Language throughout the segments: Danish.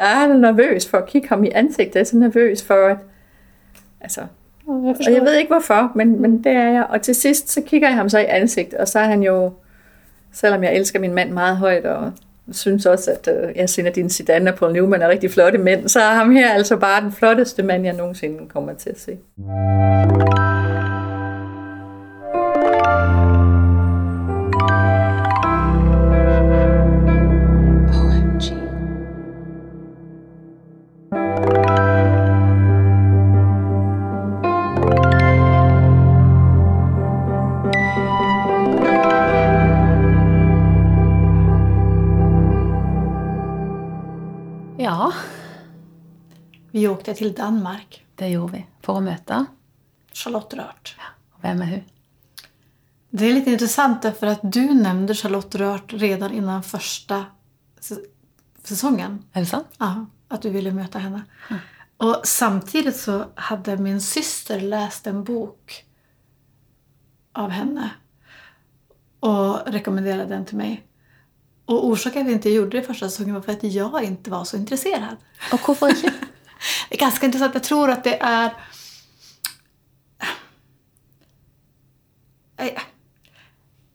Jeg er nervøs for at kigge ham i ansigtet. Jeg er så nervøs for, at... Altså, og jeg ved ikke hvorfor, men, men det er jeg. Og til sidst, så kigger jeg ham så i ansigtet, og så er han jo, selvom jeg elsker min mand meget højt, og synes også, at øh, jeg synes, at din Zidane Paul Newman er rigtig flotte mænd, så er ham her altså bare den flotteste mand, jeg nogensinde kommer til at se. Vi åkte till Danmark. det gjorde vi. For å møte. Charlotte Rört. Og hvem er hun? Det är lite intressant därför att du nämnde Charlotte Rört redan innan första säsongen. Er det sant? Ja, att du ville möta henne. Och samtidigt så hade min syster läst en bok av henne och rekommenderade den till mig. Och orsaken till att vi inte gjorde det första säsongen var för att jag inte var så intresserad. Og hvorfor ikke? Det är ganska intressant. Jag tror att det är...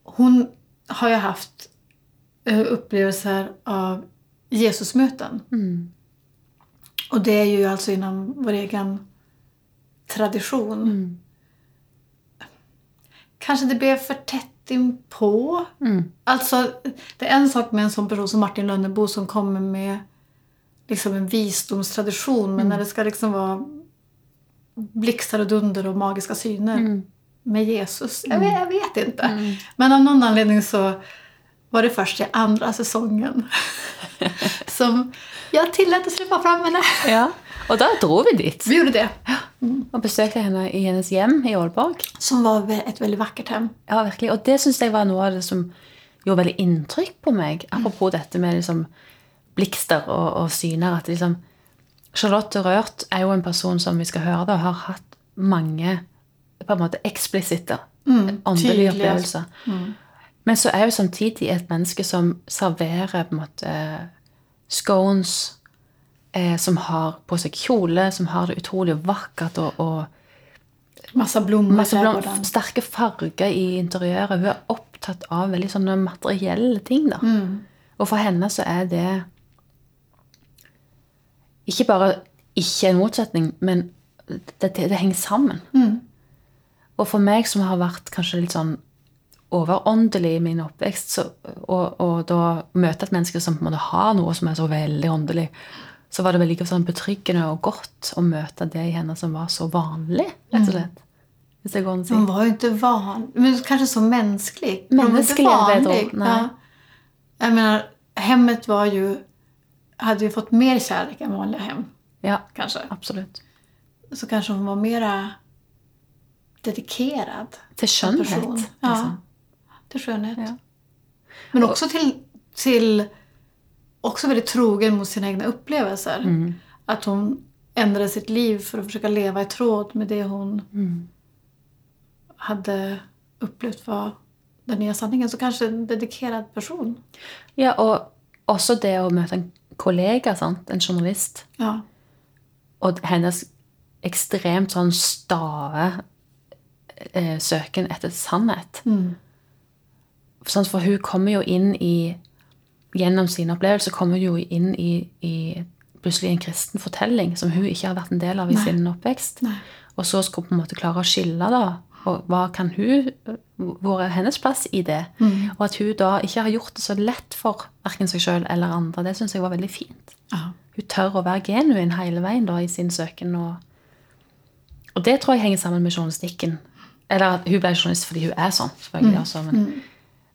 Hon har ju haft eh, upplevelser av Jesusmöten. Och det är ju alltså inom vår egen tradition. Kanske det blev för tätt inpå. Alltså, det är en sak med en sån person som Martin Lönnebo som kommer med liksom en visdomstradition. Men när det ska liksom vara blixtar och dunder och magiska syner med Jesus. Jag, vet, jag vet inte. Men av någon anledning så var det först i andra säsongen som jag tillät att släppa fram henne. Ja. Og da dro vi dit. Vi gjorde det. Og besøkte henne i hennes hjem i Aalborg. Som var ett väldigt vackert hem. Ja, virkelig. Og det syns jeg var av det som gjorde veldig inntrykk på meg. Apropos dette med liksom blikster og, og syner. at liksom Charlotte Rørt er jo en person som vi skal høre da, har hatt mange på en måte eksplisitte åndelige tydelig. opplevelser. Men så er hun samtidig et menneske som serverer på en måte scones, eh, som har på seg kjole, som har det utrolig vakkert og, og Masse i blom, trädgården. sterke farger i interiøret. Hun er opptatt av veldig sånne materielle ting. da. Og for henne så er det ikke bare ikke en motsetning, men det, det, det henger sammen. Og for meg som har vært kanskje litt sånn overåndelig i min oppvekst, så, og, og da møte et menneske som på en måte har noe som er så veldig åndelig, så var det veldig sånn betryggende og godt å møte det i henne som var så vanlig, rett og slett. Hvis det går an å si. Hon var ju inte van, men kanske så mänsklig. Mänsklig vanlig. Ja. Jag menar, hemmet var ju, hade ju fått mer kärlek än vanliga hem. Ja, Kanske. absolutt. Så kanske hon var mera dedikerad. Til som skjønnhet. person. Liksom. Ja, till skönhet. Ja. Men också till, till också väldigt trogen mot sina egna upplevelser. Mm. Att hon ändrade sitt liv för att försöka leva i tråd med det hon Mm. hade upplevt var den nya sanningen. Så kanske en dedikerad person. Ja, og også det å møte en kollega, sant? en journalist, Ja. og hennes ekstremt sånn stave eh, søken etter sannhet. Mm. Sant? For hun kommer jo inn i Gjennom sine opplevelser kommer hun jo inn i, i plutselig en kristen fortelling som hun ikke har vært en del av i sin oppvekst. Nei. Og så skal hun på en måte klare å skille, da. Og hva kan hun Hvor er hennes plass i det? Og at hun da ikke har gjort det så lett for verken seg sjøl eller andre, det syns jeg var veldig fint. Ja. Hun tør å være genuin hele veien da i sin søken. Og, og det tror jeg henger sammen med journalistikken. Eller at hun ble journalist fordi hun er sånn, selvfølgelig. også, men,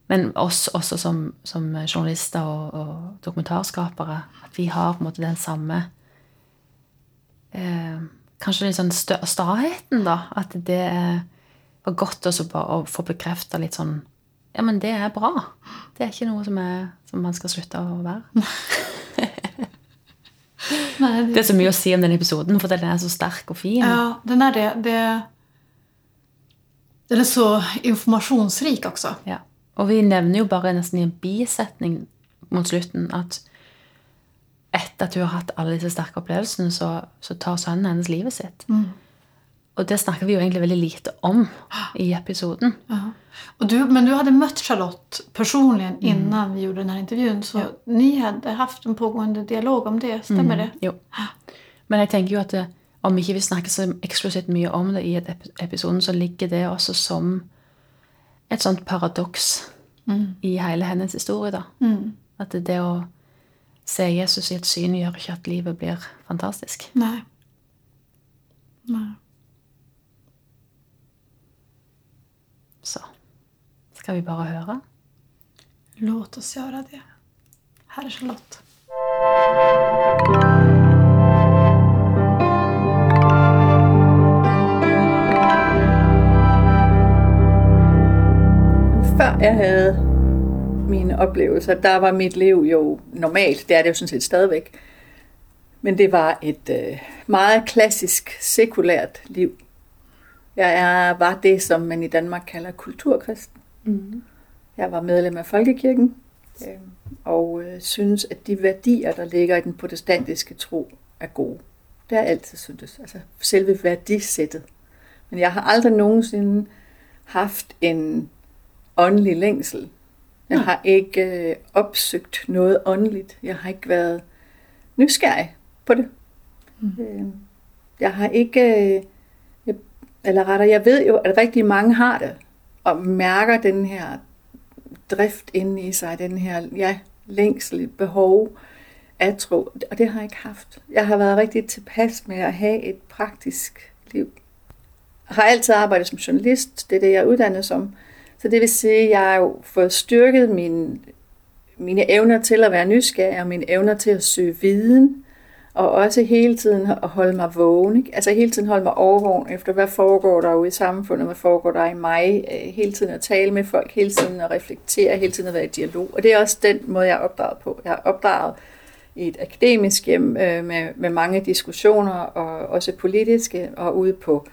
men oss også som, som journalister og, og dokumentarskapere. At vi har på en måte den samme eh, Kanskje litt sånn staheten, da. At det er- var godt også bare å få bekrefta litt sånn Ja, men det er bra. Det er ikke noe som, er, som man skal slutte å være. Nej, det, Det er så mye å si om den episoden, for den er så sterk og fin. ja, den är det. det. Den är så informationsrik också. Ja. Og vi nevner jo bare nesten i en bisetning mot slutten at et, etter at hun har hatt alle disse sterke opplevelsene, så, så tar sønnen hennes livet sitt. Og det snakker vi jo egentlig veldig lite om i episoden. Ja. Och du, men du hade mött Charlotte personligen innan vi gjorde den här intervjun. Så ni hade haft en pågående dialog om det, stämmer det? Jo. Men jeg tenker jo at det, om ikke vi snakker så eksklusivt mye om det i et ep- episoden, så ligger det også som et sånt paradoks i hele hennes historie. da. At det, det å se Jesus i et syn gjør ikke at livet blir fantastisk. Nej. Nej. Så skal vi bare høre. Låt oss göra det. Här är Charlotte. Før jeg havde mine oplevelser, der var mit liv jo normalt. Det er det jo sådan set stadigvæk. Men det var et øh, meget klassisk, sekulært liv. Jeg er, var det, som man i Danmark kalder kulturkristen. Mm. Jeg var medlem af Folkekirken, øh, og øh, synes, at de værdier, der ligger i den protestantiske tro, er gode. Det har jeg altid syntes. Altså selve værdisættet. Men jeg har aldrig nogensinde haft en åndelig længsel. Jeg har ikke øh, opsøgt noget åndeligt. Jeg har ikke været nysgerrig på det. Mm. Øh, jeg har ikke, øh, jeg, eller rettere, jeg ved jo, at rigtig mange har det, og mærker den her drift inde i sig, den her ja, længsel, behov af tro, og det har jeg ikke haft. Jeg har været rigtig tilpas med at have et praktisk liv. Jeg har altid arbejdet som journalist, det er det, jeg er uddannet som. Så det vil sige, at jeg har jo fået styrket mine, mine evner til at være nysgerrig, og mine evner til at søge viden, og også hele tiden at holde mig vågen. Ikke? Altså hele tiden holde mig overvågen efter, hvad foregår der ude i samfundet, hvad foregår der i mig. Øh, hele tiden at tale med folk, hele tiden at reflektere, hele tiden at være i dialog. Og det er også den måde, jeg er opdraget på. Jeg er opdraget i et akademisk hjem øh, med, med mange diskussioner, og også politiske, og ude på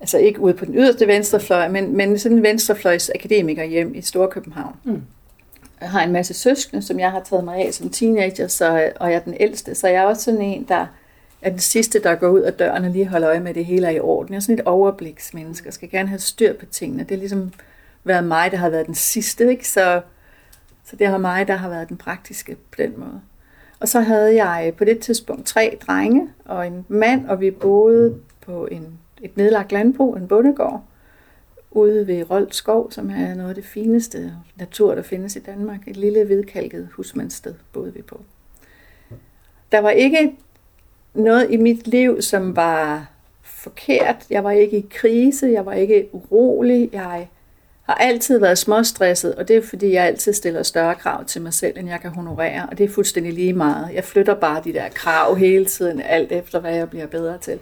altså ikke ude på den yderste venstrefløj, men, men sådan en venstrefløjs akademiker hjem i Storkøbenhavn. Mm. Jeg har en masse søskende, som jeg har taget mig af som teenager, så, og jeg er den ældste, så jeg er også sådan en, der er den sidste, der går ud af døren og lige holder øje med, at det hele er i orden. Jeg er sådan et overbliksmenneske, jeg skal gerne have styr på tingene. Det er ligesom været mig, der har været den sidste, ikke? Så, så det har mig, der har været den praktiske på den måde. Og så havde jeg på det tidspunkt tre drenge og en mand, og vi boede på en, et nedlagt landbrug, en bondegård, ude ved Rold Skov, som er noget af det fineste natur, der findes i Danmark. Et lille hvidkalket husmandssted boede vi på. Der var ikke noget i mit liv, som var forkert. Jeg var ikke i krise, jeg var ikke urolig. Jeg har altid været småstresset, og det er fordi, jeg altid stiller større krav til mig selv, end jeg kan honorere, og det er fuldstændig lige meget. Jeg flytter bare de der krav hele tiden, alt efter hvad jeg bliver bedre til.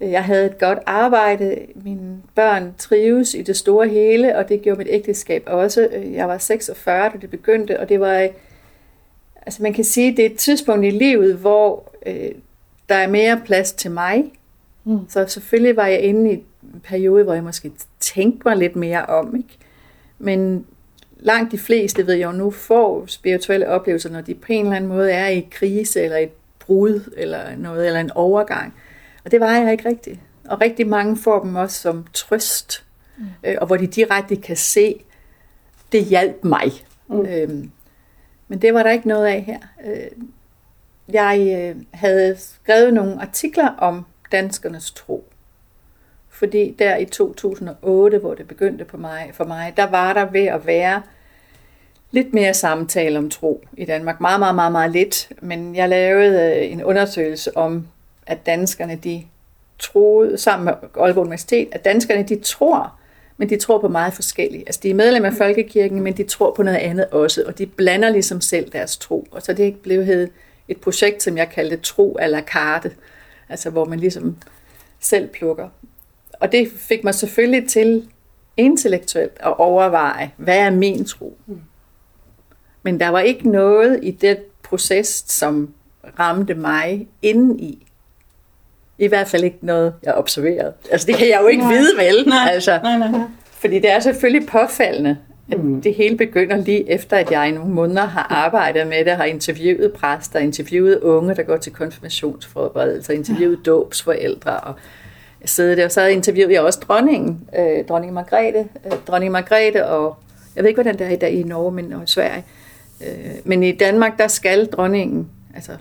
Jeg havde et godt arbejde, mine børn trives i det store hele, og det gjorde mit ægteskab også. Jeg var 46, da det begyndte, og det var, altså man kan sige, det er et tidspunkt i livet, hvor øh, der er mere plads til mig. Mm. Så selvfølgelig var jeg inde i en periode, hvor jeg måske tænkte mig lidt mere om, ikke? Men langt de fleste, ved jeg jo nu, får spirituelle oplevelser, når de på en eller anden måde er i krise, eller et brud, eller noget, eller en overgang. Og det var jeg ikke rigtigt. Og rigtig mange får dem også som trøst, mm. øh, og hvor de direkte kan se, det hjalp mig. Mm. Øhm, men det var der ikke noget af her. Øh, jeg øh, havde skrevet nogle artikler om danskernes tro. Fordi der i 2008, hvor det begyndte på mig, for mig, der var der ved at være lidt mere samtale om tro i Danmark. Meget, meget, meget, meget lidt. Men jeg lavede øh, en undersøgelse om at danskerne de troede, sammen med Aalborg Universitet, at danskerne de tror, men de tror på meget forskelligt. Altså de er medlem af Folkekirken, men de tror på noget andet også, og de blander ligesom selv deres tro. Og så det blev hed et projekt, som jeg kaldte Tro à la carte, altså hvor man ligesom selv plukker. Og det fik mig selvfølgelig til intellektuelt at overveje, hvad er min tro? Men der var ikke noget i det proces, som ramte mig indeni. I hvert fald ikke noget, jeg observerede. Altså det kan jeg jo ikke Nej. vide vel. Nej, altså, nej, nej, nej. Fordi det er selvfølgelig påfaldende, at mm. det hele begynder lige efter, at jeg i nogle måneder har arbejdet med det, har interviewet præster, interviewet unge, der går til konfirmationsforberedelser, interviewet ja. dåbsforældre, og jeg sidder der, og så interviewede jeg også dronningen, øh, dronning Margrethe, øh, dronning Margrethe, og jeg ved ikke, hvordan det er i dag i Norge, men og i Sverige. Øh, men i Danmark, der skal dronningen, altså,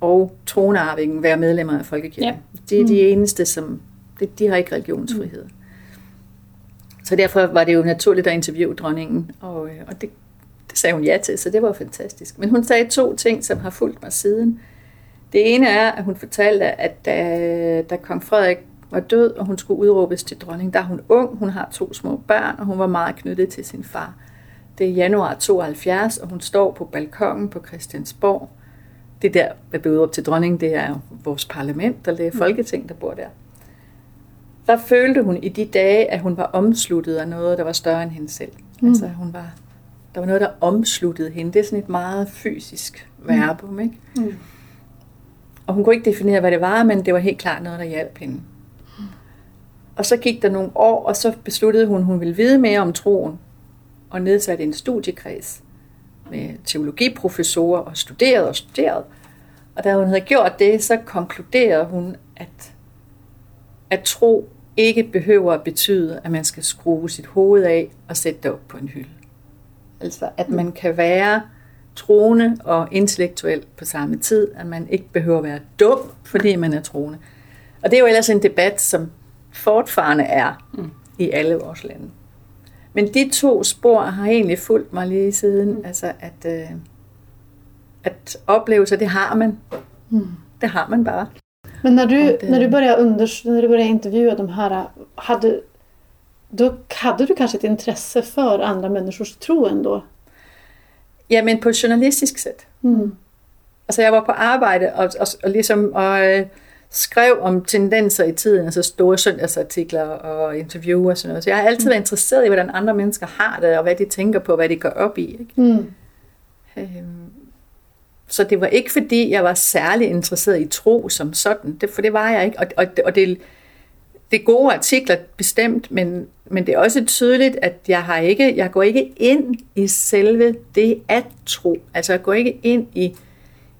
og tronarvingen være medlemmer af Folkekirken. Ja. Det er de mm. eneste, som, det, de har ikke religionsfrihed. Mm. Så derfor var det jo naturligt at interviewe dronningen, og, øh, og det, det sagde hun ja til, så det var fantastisk. Men hun sagde to ting, som har fulgt mig siden. Det ene er, at hun fortalte, at da, da kong Frederik var død, og hun skulle udråbes til dronning, der er hun ung, hun har to små børn, og hun var meget knyttet til sin far. Det er januar 72, og hun står på balkongen på Christiansborg. Det der, der blev udråbt til dronning, det er vores parlament, eller det er mm. Folketing, der bor der der følte hun i de dage, at hun var omsluttet af noget, der var større end hende selv. Mm. Altså hun var, der var noget, der omsluttede hende. Det er sådan et meget fysisk verbum, mm. ikke? Mm. Og hun kunne ikke definere, hvad det var, men det var helt klart noget, der hjalp hende. Mm. Og så gik der nogle år, og så besluttede hun, at hun ville vide mere om troen, og nedsatte en studiekreds med teologiprofessorer og studerede og studerede. Og da hun havde gjort det, så konkluderede hun, at, at tro ikke behøver at betyde, at man skal skrue sit hoved af og sætte det op på en hylde. Altså, at man kan være troende og intellektuel på samme tid, at man ikke behøver at være dum, fordi man er troende. Og det er jo ellers en debat, som fortfarande er mm. i alle vores lande. Men de to spor har egentlig fulgt mig lige siden, mm. altså at, øh, at oplevelser, det har man. Mm. Det har man bare. Men när du, det... när du, började unders när du började intervjua de här, hade, då hade du kanske ett intresse för andra människors tro ändå? Ja, men på journalistisk sätt. Mm. Altså jeg var på arbejde og, og, og ligesom og, øh, skrev om tendenser i tiden, altså store søndagsartikler og interviewer og sådan noget. Så jeg har altid været interesseret i, hvordan andre mennesker har det, og hvad de tænker på, hvad de går op i. Ikke? Mm. Øhm, så det var ikke fordi, jeg var særlig interesseret i tro som sådan, det, for det var jeg ikke. Og, og, og det, det er gode artikler bestemt, men, men det er også tydeligt, at jeg, har ikke, jeg går ikke ind i selve det at tro. Altså jeg går ikke ind i,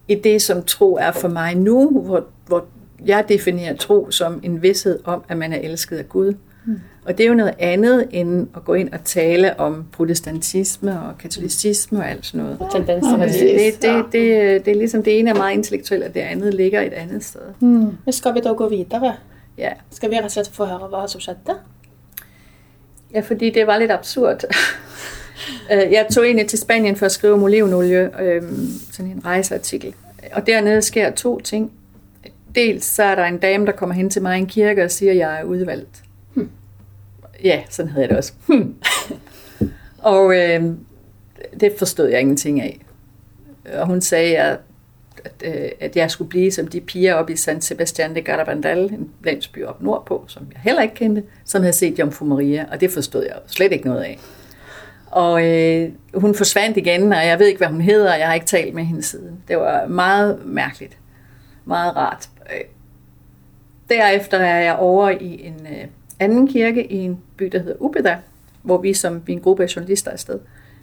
i det, som tro er for mig nu, hvor, hvor jeg definerer tro som en vidshed om, at man er elsket af Gud. Mm. Og det er jo noget andet end at gå ind og tale om protestantisme og katolicisme og alt sådan noget. Tendenser. Det, det, det, det, det er ligesom det ene er meget intellektuelt, og det andet ligger et andet sted. Mm. Men skal vi da gå videre? Ja. Skal vi og slett få høre hvad som skjedde? Ja, fordi det var lidt absurd. Øh, jeg tog egentlig til Spanien for at skrive om olivenolie, øhm, sådan en rejseartikel. Og dernede sker to ting. Dels så er der en dame, der kommer hen til mig i en kirke og siger, at jeg er udvalgt. Ja, sådan havde jeg det også. Hmm. og øh, det forstod jeg ingenting af. Og hun sagde, at, at, øh, at jeg skulle blive som de piger oppe i San Sebastian de Garabandal, en landsby op nordpå, som jeg heller ikke kendte, som havde set Jomfru Maria, og det forstod jeg slet ikke noget af. Og øh, hun forsvandt igen, og jeg ved ikke, hvad hun hedder, og jeg har ikke talt med hende siden. Det var meget mærkeligt. Meget rart. Øh, derefter er jeg over i en øh, anden kirke i en by, der hedder Ubeda, hvor vi som vi en gruppe af journalister er afsted.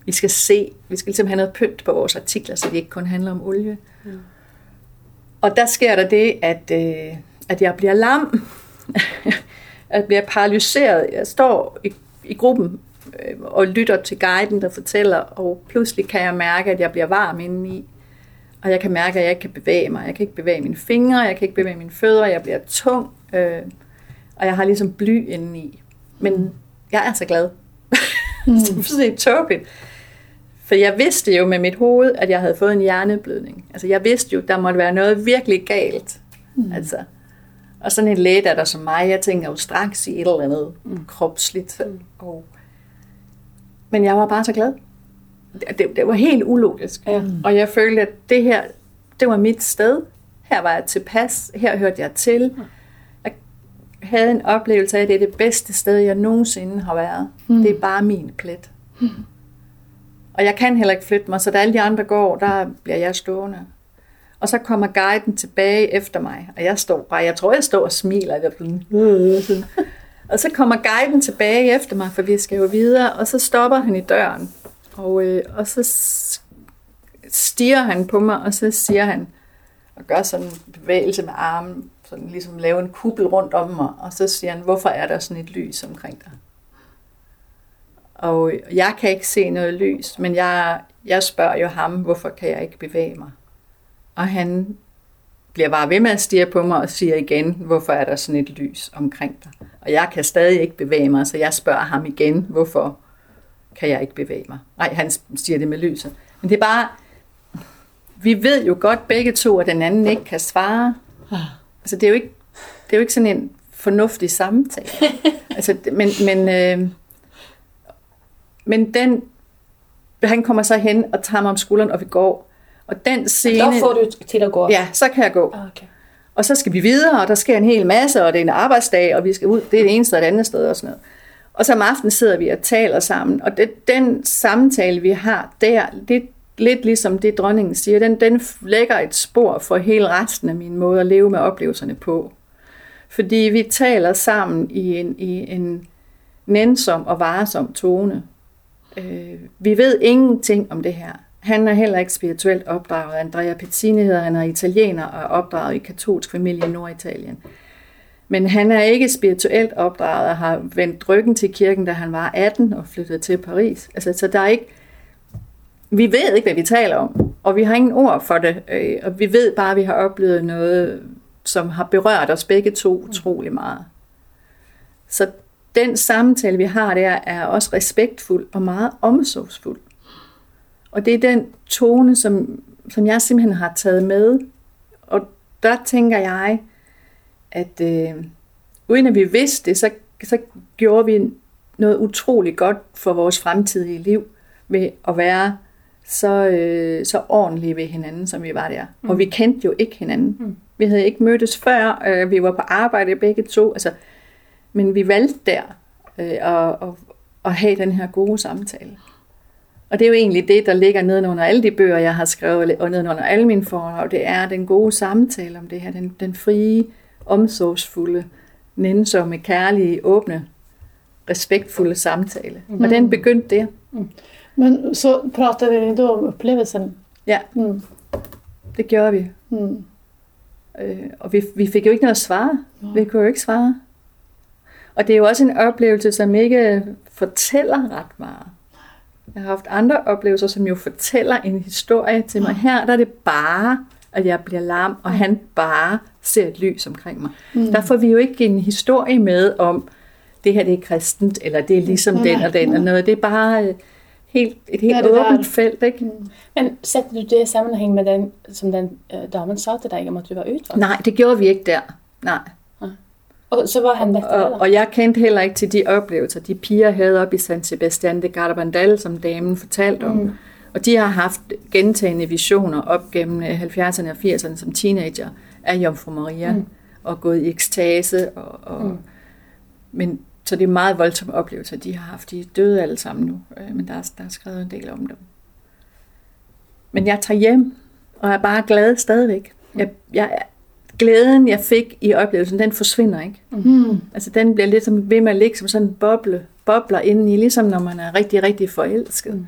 Vi skal se, vi skal ligesom have noget pynt på vores artikler, så det ikke kun handler om olie. Mm. Og der sker der det, at, øh, at jeg bliver lam. at jeg bliver paralyseret. Jeg står i, i gruppen øh, og lytter til guiden, der fortæller, og pludselig kan jeg mærke, at jeg bliver varm indeni. Og jeg kan mærke, at jeg ikke kan bevæge mig. Jeg kan ikke bevæge mine fingre, jeg kan ikke bevæge mine fødder, jeg bliver tung. Øh, og jeg har ligesom bly indeni. Men mm. jeg er så glad. Mm. det er tåbeligt. For jeg vidste jo med mit hoved, at jeg havde fået en hjerneblødning. Altså jeg vidste jo, der måtte være noget virkelig galt. Mm. Altså, og sådan en læge, der som mig, jeg tænker jo straks i et eller andet mm. kropsligt. Mm. Og, men jeg var bare så glad. Det, det, var helt ulogisk. Ja. Og jeg følte, at det her, det var mit sted. Her var jeg tilpas. Her hørte jeg til. Mm havde en oplevelse af, at det er det bedste sted, jeg nogensinde har været. Mm. Det er bare min plet. Mm. Og jeg kan heller ikke flytte mig, så da alle de andre går, der bliver jeg stående. Og så kommer guiden tilbage efter mig, og jeg står bare, jeg tror, jeg står og smiler. Jeg sådan, sådan. Og så kommer guiden tilbage efter mig, for vi skal jo videre, og så stopper han i døren. Og, øh, og så stiger han på mig, og så siger han, og gør sådan en bevægelse med armen, sådan ligesom lave en kuppel rundt om mig, og så siger han, hvorfor er der sådan et lys omkring dig? Og øh, jeg kan ikke se noget lys, men jeg, jeg spørger jo ham, hvorfor kan jeg ikke bevæge mig? Og han bliver bare ved med at stige på mig og siger igen, hvorfor er der sådan et lys omkring dig? Og jeg kan stadig ikke bevæge mig, så jeg spørger ham igen, hvorfor kan jeg ikke bevæge mig? Nej, han siger det med lyset. Men det er bare, vi ved jo godt begge to, at den anden ikke kan svare. Altså det er jo ikke, det er jo ikke sådan en fornuftig samtale. altså, men, men, øh, men den, han kommer så hen og tager mig om skulderen, og vi går. Og den scene... Da får du til at gå? Ja, så kan jeg gå. Ah, okay. Og så skal vi videre, og der sker en hel masse, og det er en arbejdsdag, og vi skal ud, det er det ene sted og det andet sted og sådan noget. Og så om aftenen sidder vi og taler sammen, og det, den samtale, vi har der, det lidt ligesom det, dronningen siger, den, den lægger et spor for hele resten af min måde at leve med oplevelserne på. Fordi vi taler sammen i en, i en nænsom og varesom tone. Øh, vi ved ingenting om det her. Han er heller ikke spirituelt opdraget. Andrea Pezzini hedder, han er italiener og er opdraget i katolsk familie i Norditalien. Men han er ikke spirituelt opdraget og har vendt ryggen til kirken, da han var 18 og flyttede til Paris. Altså, så der er ikke, vi ved ikke, hvad vi taler om, og vi har ingen ord for det, øh, og vi ved bare, at vi har oplevet noget, som har berørt os begge to utrolig meget. Så den samtale, vi har der, er også respektfuld og meget omsorgsfuld. Og det er den tone, som, som jeg simpelthen har taget med. Og der tænker jeg, at øh, uden at vi vidste det, så, så gjorde vi noget utroligt godt for vores fremtidige liv ved at være så, øh, så ordentlige ved hinanden, som vi var der. Mm. Og vi kendte jo ikke hinanden. Mm. Vi havde ikke mødtes før, øh, vi var på arbejde begge to, altså, men vi valgte der øh, at, at, at have den her gode samtale. Og det er jo egentlig det, der ligger nedenunder alle de bøger, jeg har skrevet, og nedenunder alle mine foredrag, det er den gode samtale om det her, den, den frie, omsorgsfulde, nænsomme, kærlige, åbne, respektfulde samtale. Mm. Og den begyndte der. Mm. Men så pratade ni då om upplevelsen? Ja, mm. det gjorde vi. Mm. Øh, og vi, vi fik jo ikke noget at svare. Ja. Vi kunne jo ikke svare. Og det er jo også en oplevelse, som ikke fortæller ret meget. Jeg har haft andre oplevelser, som jo fortæller en historie til mig. Her der er det bare, at jeg bliver lam, og han bare ser et lys omkring mig. Mm. Der får vi jo ikke en historie med om, det her det er kristent, eller det er ligesom den og den og noget. Det er bare øh, helt, et helt det åbent der. felt. Ikke? Mm. Men sætter du det i sammenhæng med den, som den øh, damen sagde til dig, om at du var udvalgt? Nej, det gjorde vi ikke der. Nej. Og så var han væk og, og jeg kendte heller ikke til de oplevelser, de piger havde op i San Sebastian de Garabandal, som damen fortalte om. Mm. Og de har haft gentagende visioner op gennem 70'erne og 80'erne som teenager af Jomfru Maria, mm. og gået i ekstase. Og, og, mm. Men, så det er meget voldsomme oplevelser, de har haft. De er døde alle sammen nu, øh, men der er, der er skrevet en del om dem. Men jeg tager hjem, og er bare glad stadigvæk. Jeg, jeg glæden, jeg fik i oplevelsen, den forsvinder ikke. Mm. Altså den bliver lidt som ved med at ligge som sådan en boble, bobler indeni, ligesom når man er rigtig, rigtig forelsket. Mm.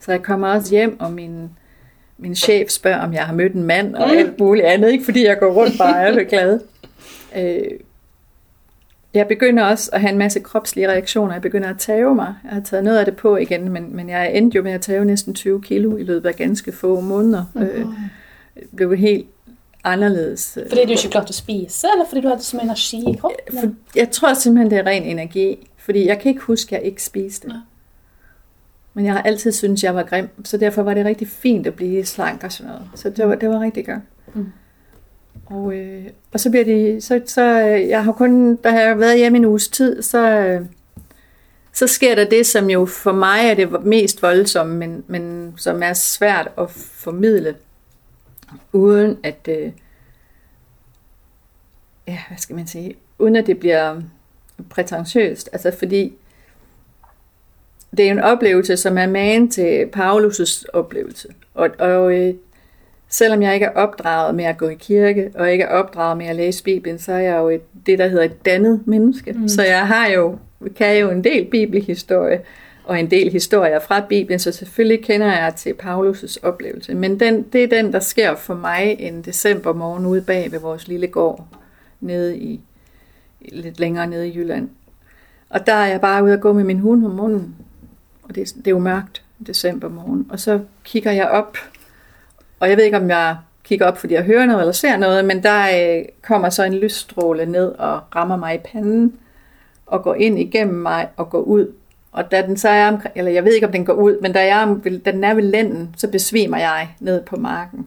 Så jeg kommer også hjem, og min, min chef spørger, om jeg har mødt en mand, og mm. alt muligt andet, ikke fordi jeg går rundt bare og er glad. Øh, jeg begynder også at have en masse kropslige reaktioner. Jeg begynder at tage mig. Jeg har taget noget af det på igen, men, men jeg endte jo med at tage næsten 20 kilo i løbet af ganske få måneder. Mm. Øh, blev helt anderledes. Fordi du ikke klarte at spise, eller fordi du havde så meget energi i kroppen? For, jeg tror simpelthen, det er ren energi. Fordi jeg kan ikke huske, at jeg ikke spiste. Ja. Men jeg har altid syntes, jeg var grim, så derfor var det rigtig fint at blive slank og sådan noget. Så det var, det var rigtig godt. Mm. Og, øh, og så bliver de, så, så øh, jeg har kun, der har jeg været hjemme en uges tid, så, øh, så sker der det, som jo for mig er det mest voldsomme, men, men som er svært at formidle uden at, øh, ja, hvad skal man sige, uden at det bliver prætentiøst. Altså fordi det er en oplevelse, som er man til Paulus' oplevelse. Og, og øh, selvom jeg ikke er opdraget med at gå i kirke, og ikke er opdraget med at læse Bibelen, så er jeg jo et, det, der hedder et dannet menneske. Mm. Så jeg har jo, kan jo en del bibelhistorie, og en del historier fra Bibelen, så selvfølgelig kender jeg til Paulus' oplevelse. Men den, det er den, der sker for mig en decembermorgen ude bag ved vores lille gård, nede i, lidt længere nede i Jylland. Og der er jeg bare ude at gå med min hund om munden, og det, det er jo mørkt decembermorgen. Og så kigger jeg op, og jeg ved ikke, om jeg kigger op, fordi jeg hører noget eller ser noget, men der øh, kommer så en lysstråle ned og rammer mig i panden, og går ind igennem mig og går ud og da den så er eller jeg ved ikke, om den går ud, men da, jeg, da den er ved lænden, så besvimer jeg ned på marken.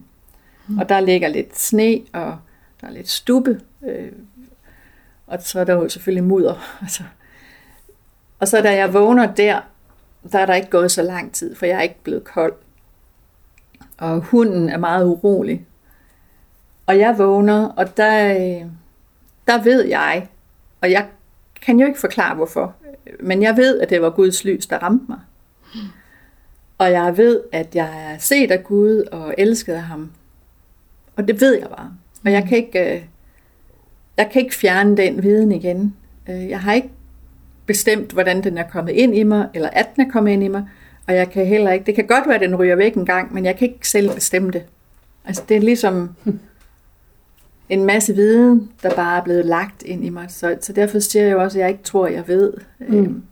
Mm. Og der ligger lidt sne, og der er lidt stube, øh, og så er der jo selvfølgelig mudder. Altså. Og så da jeg vågner der, der er der ikke gået så lang tid, for jeg er ikke blevet kold. Og hunden er meget urolig. Og jeg vågner, og der, øh, der ved jeg, og jeg kan jo ikke forklare hvorfor, men jeg ved, at det var Guds lys, der ramte mig. Og jeg ved, at jeg er set af Gud og elsket af ham. Og det ved jeg bare. Og jeg kan ikke, øh, jeg kan ikke fjerne den viden igen. Øh, jeg har ikke bestemt, hvordan den er kommet ind i mig, eller at den er kommet ind i mig. Og jeg kan heller ikke, det kan godt være, at den ryger væk en gang, men jeg kan ikke selv bestemme det. Altså det er ligesom, en masse viden, der bare er blevet lagt ind i mig. Så, så derfor siger jeg jo også, at jeg ikke tror, jeg ved. Mm. Øhm,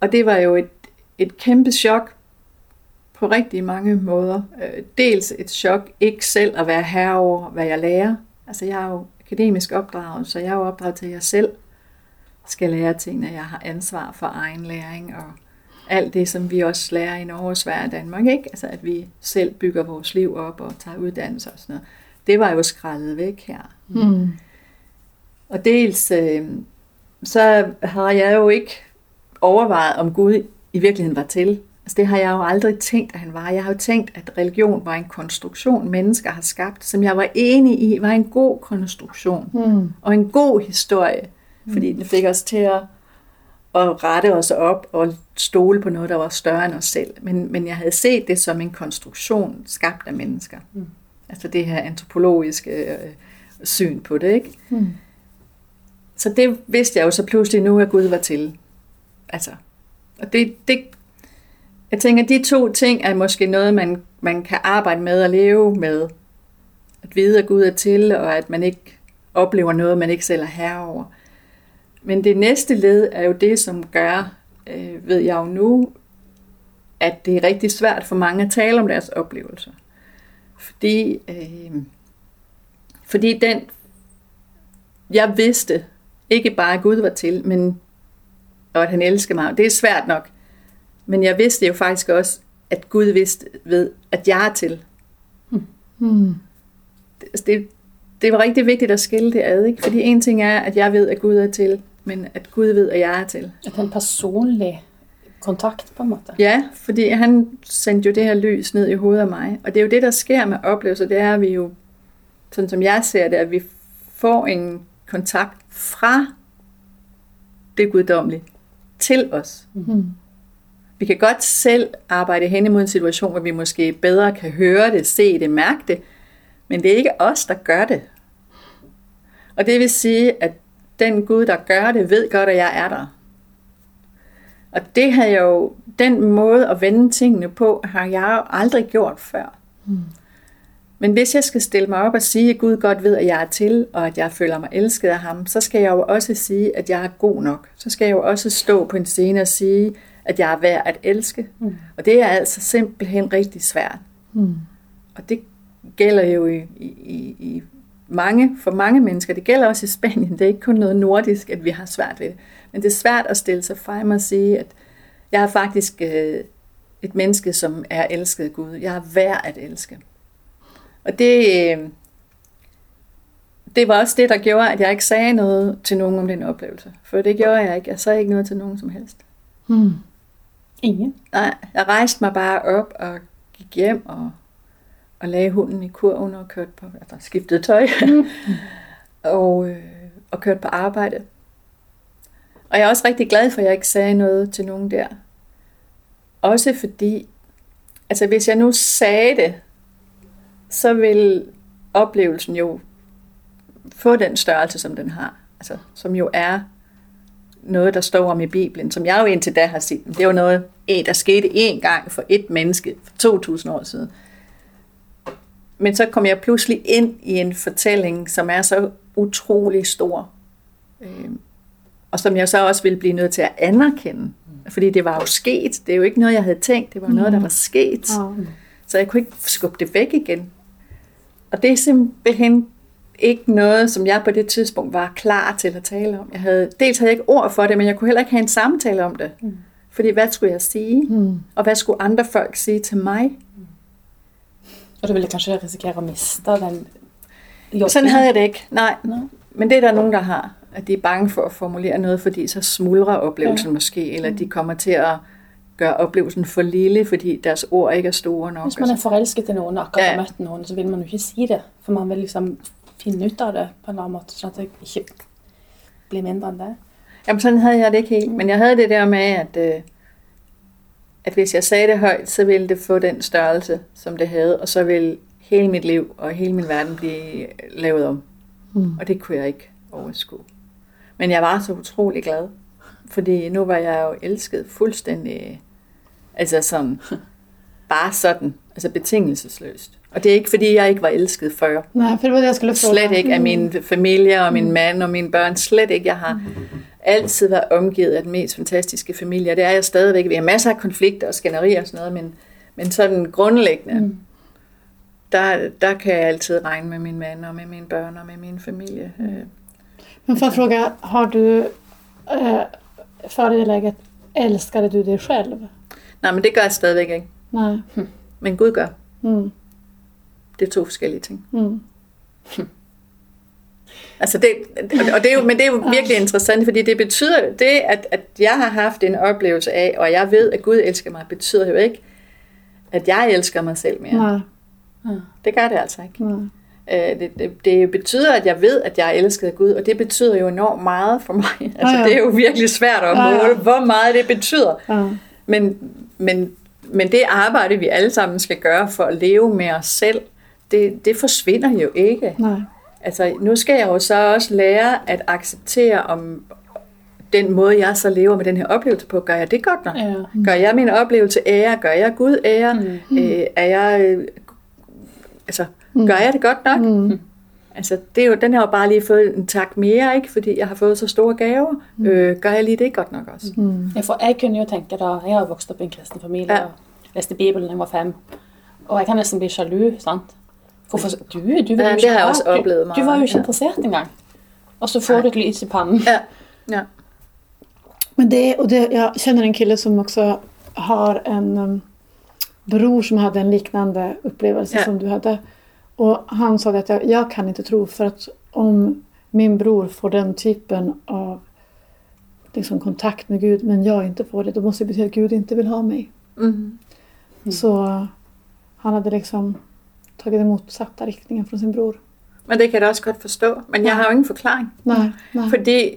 og det var jo et, et kæmpe chok på rigtig mange måder. Øh, dels et chok ikke selv at være herre over, hvad jeg lærer. Altså jeg er jo akademisk opdraget, så jeg er jo opdraget til, at jeg selv skal lære tingene. Jeg har ansvar for egen læring og alt det, som vi også lærer i Norge, Sverige og Danmark. Ikke? Altså at vi selv bygger vores liv op og tager uddannelse og sådan noget det var jo skrællet væk her. Mm. Og dels, øh, så har jeg jo ikke overvejet, om Gud i virkeligheden var til. Altså det har jeg jo aldrig tænkt, at han var. Jeg har jo tænkt, at religion var en konstruktion, mennesker har skabt, som jeg var enig i, var en god konstruktion. Mm. Og en god historie. Mm. Fordi den fik os til at, at rette os op og stole på noget, der var større end os selv. Men, men jeg havde set det som en konstruktion skabt af mennesker. Mm. Altså det her antropologiske øh, syn på det, ikke? Mm. Så det vidste jeg jo så pludselig nu, at Gud var til. Altså, og det, det, jeg tænker, de to ting er måske noget, man, man kan arbejde med og leve med. At vide, at Gud er til, og at man ikke oplever noget, man ikke selv er herre over. Men det næste led er jo det, som gør, øh, ved jeg jo nu, at det er rigtig svært for mange at tale om deres oplevelser. Fordi, øh, fordi den, jeg vidste ikke bare, at Gud var til, men og at han elsker mig. Det er svært nok. Men jeg vidste jo faktisk også, at Gud vidste ved, at jeg er til. Hmm. Det, altså, det, det var rigtig vigtigt at skille det ad, ikke? Fordi en ting er, at jeg ved, at Gud er til, men at Gud ved, at jeg er til. At han personlig kontakt på en måde. Ja, fordi han sendte jo det her lys ned i hovedet af mig. Og det er jo det, der sker med oplevelser, det er, at vi jo, sådan som jeg ser det, at vi får en kontakt fra det guddommelige til os. Mm. Vi kan godt selv arbejde hen imod en situation, hvor vi måske bedre kan høre det, se det, mærke det, men det er ikke os, der gør det. Og det vil sige, at den Gud, der gør det, ved godt, at jeg er der. Og det har jeg jo, den måde at vende tingene på, har jeg jo aldrig gjort før. Mm. Men hvis jeg skal stille mig op og sige, at Gud godt ved, at jeg er til, og at jeg føler mig elsket af ham, så skal jeg jo også sige, at jeg er god nok. Så skal jeg jo også stå på en scene og sige, at jeg er værd at elske. Mm. Og det er altså simpelthen rigtig svært. Mm. Og det gælder jo i, i, i mange, for mange mennesker. Det gælder også i Spanien. Det er ikke kun noget nordisk, at vi har svært ved det. Men det er svært at stille sig frem og sige, at jeg er faktisk øh, et menneske, som er elsket af Gud. Jeg er værd at elske. Og det, øh, det var også det, der gjorde, at jeg ikke sagde noget til nogen om den oplevelse. For det gjorde jeg ikke. Jeg sagde ikke noget til nogen som helst. Hmm. Ingen? Nej, jeg rejste mig bare op og gik hjem og, og lagde hunden i kurven og kørte på, altså skiftede tøj. Mm. og, øh, og kørte på arbejde. Og jeg er også rigtig glad for, at jeg ikke sagde noget til nogen der. Også fordi, altså hvis jeg nu sagde det, så vil oplevelsen jo få den størrelse, som den har. Altså, som jo er noget, der står om i Bibelen, som jeg jo indtil da har set. Det var noget, der skete én gang for et menneske for 2000 år siden. Men så kom jeg pludselig ind i en fortælling, som er så utrolig stor. Øh, og som jeg så også ville blive nødt til at anerkende. Fordi det var jo sket. Det er jo ikke noget, jeg havde tænkt. Det var noget, der var sket. Så jeg kunne ikke skubbe det væk igen. Og det er simpelthen ikke noget, som jeg på det tidspunkt var klar til at tale om. Jeg havde, dels havde jeg ikke ord for det, men jeg kunne heller ikke have en samtale om det. Mm. Fordi hvad skulle jeg sige? Mm. Og hvad skulle andre folk sige til mig? Mm. Og du ville kanskje risikere at miste den jobben? Sådan havde jeg det ikke, nej. No. Men det er der nogen, der har. At de er bange for at formulere noget, fordi så smuldrer oplevelsen ja. måske, eller de kommer til at gøre oplevelsen for lille, fordi deres ord ikke er store nok. Hvis man er forelsket i nogen og akkurat ja. har mødt nogen, så vil man jo ikke sige det, for man vil liksom finne ut av det på en eller anden måde, så det ikke bliver mindre end det. Jamen sådan havde jeg det ikke helt, men jeg havde det der med, at, øh, at hvis jeg sagde det højt, så ville det få den størrelse, som det havde, og så ville hele mit liv og hele min verden blive lavet om. Mm. Og det kunne jeg ikke overskue. Men jeg var så utrolig glad, fordi nu var jeg jo elsket fuldstændig, altså sådan, bare sådan, altså betingelsesløst. Og det er ikke, fordi jeg ikke var elsket før. Nej, for det var det, jeg skulle Slet ikke af min familie og min mm. mand og mine børn. Slet ikke. Jeg har altid været omgivet af den mest fantastiske familie. Det er jeg stadigvæk. Vi har masser af konflikter og skænderier og sådan noget, men, men sådan grundlæggende, mm. der, der kan jeg altid regne med min mand og med mine børn og med min familie. Mm. Men for at fråga, har du äh, för det läget, älskade du dig själv? Nej, men det gør jeg stadigvæk ikke. Nej. Men Gud gør. Mm. Det er to forskellige ting. Mm. Altså det, og det er jo, men det er jo virkelig interessant, fordi det betyder, det at, at jeg har haft en oplevelse af, og jeg ved, at Gud elsker mig, betyder jo ikke, at jeg elsker mig selv mere. Nej. Det gør det altså ikke. Nej. Øh, det, det, det betyder, at jeg ved, at jeg er elsket af Gud, og det betyder jo enormt meget for mig. Altså, ja, ja. Det er jo virkelig svært at måle, ja, ja. hvor meget det betyder. Ja. Men, men, men det arbejde, vi alle sammen skal gøre for at leve med os selv, det, det forsvinder jo ikke. Nej. Altså, nu skal jeg jo så også lære at acceptere, om den måde, jeg så lever med den her oplevelse på, gør jeg det godt nok? Ja. Mm. Gør jeg min oplevelse ære? Gør jeg Gud ære? Mm. Øh, er jeg, øh, altså, mm. gør jeg det godt nok? Mm. Altså, det er jo, den har jo bare lige fået en tak mere, ikke? fordi jeg har fået så store gaver. Mm. Øh, gør jeg lige det godt nok også? Mm. Ja, for jeg kunne jo tænke, da jeg har vokset op i en kristen familie ja. og læste Bibelen, da jeg var fem, og jeg kan næsten blive jaloux, sant? Hvorfor, du, du, var ja, det har jeg også oplevet meget. Du, du var jo ikke ja. interesseret engang. Og så får Nej. du et lys i panden. Ja. ja. Men det, och det, jag känner en kille som också har en um, bror som hade en liknande upplevelse ja. som du hade. Och han sa att jag, jag kan inte tro för att om min bror får den typen av liksom, kontakt med Gud men jag inte får det, då måste det betyda att Gud inte vill ha mig. Mm. Mm. Så han hade liksom tagit den motsatta riktningen från sin bror. Men det kan jeg også godt forstå. Men jeg har jo ingen forklaring. Nej, nej. Fordi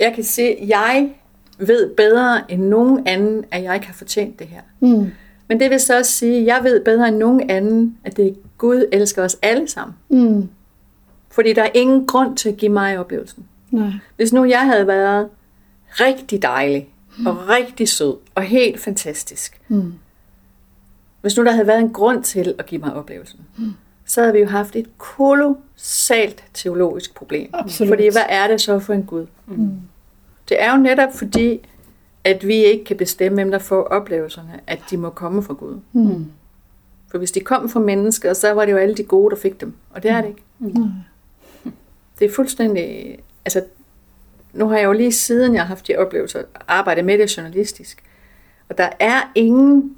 jeg kan sige, at jeg ved bedre end nogen anden, at jeg ikke har fortjent det her. Mm. Men det vil så også sige, at jeg ved bedre end nogen anden, at det Gud elsker os alle sammen. Mm. Fordi der er ingen grund til at give mig oplevelsen. Nej. Hvis nu jeg havde været rigtig dejlig, mm. og rigtig sød, og helt fantastisk, mm. Hvis nu der havde været en grund til at give mig oplevelsen, mm. så havde vi jo haft et kolossalt teologisk problem. Absolut. Fordi hvad er det så for en Gud? Mm. Det er jo netop fordi, at vi ikke kan bestemme, hvem der får oplevelserne, at de må komme fra Gud. Mm. For hvis de kom fra mennesker, så var det jo alle de gode, der fik dem. Og det er det ikke. Mm. Det er fuldstændig... Altså, nu har jeg jo lige siden jeg har haft de oplevelser, arbejdet med det journalistisk. Og der er ingen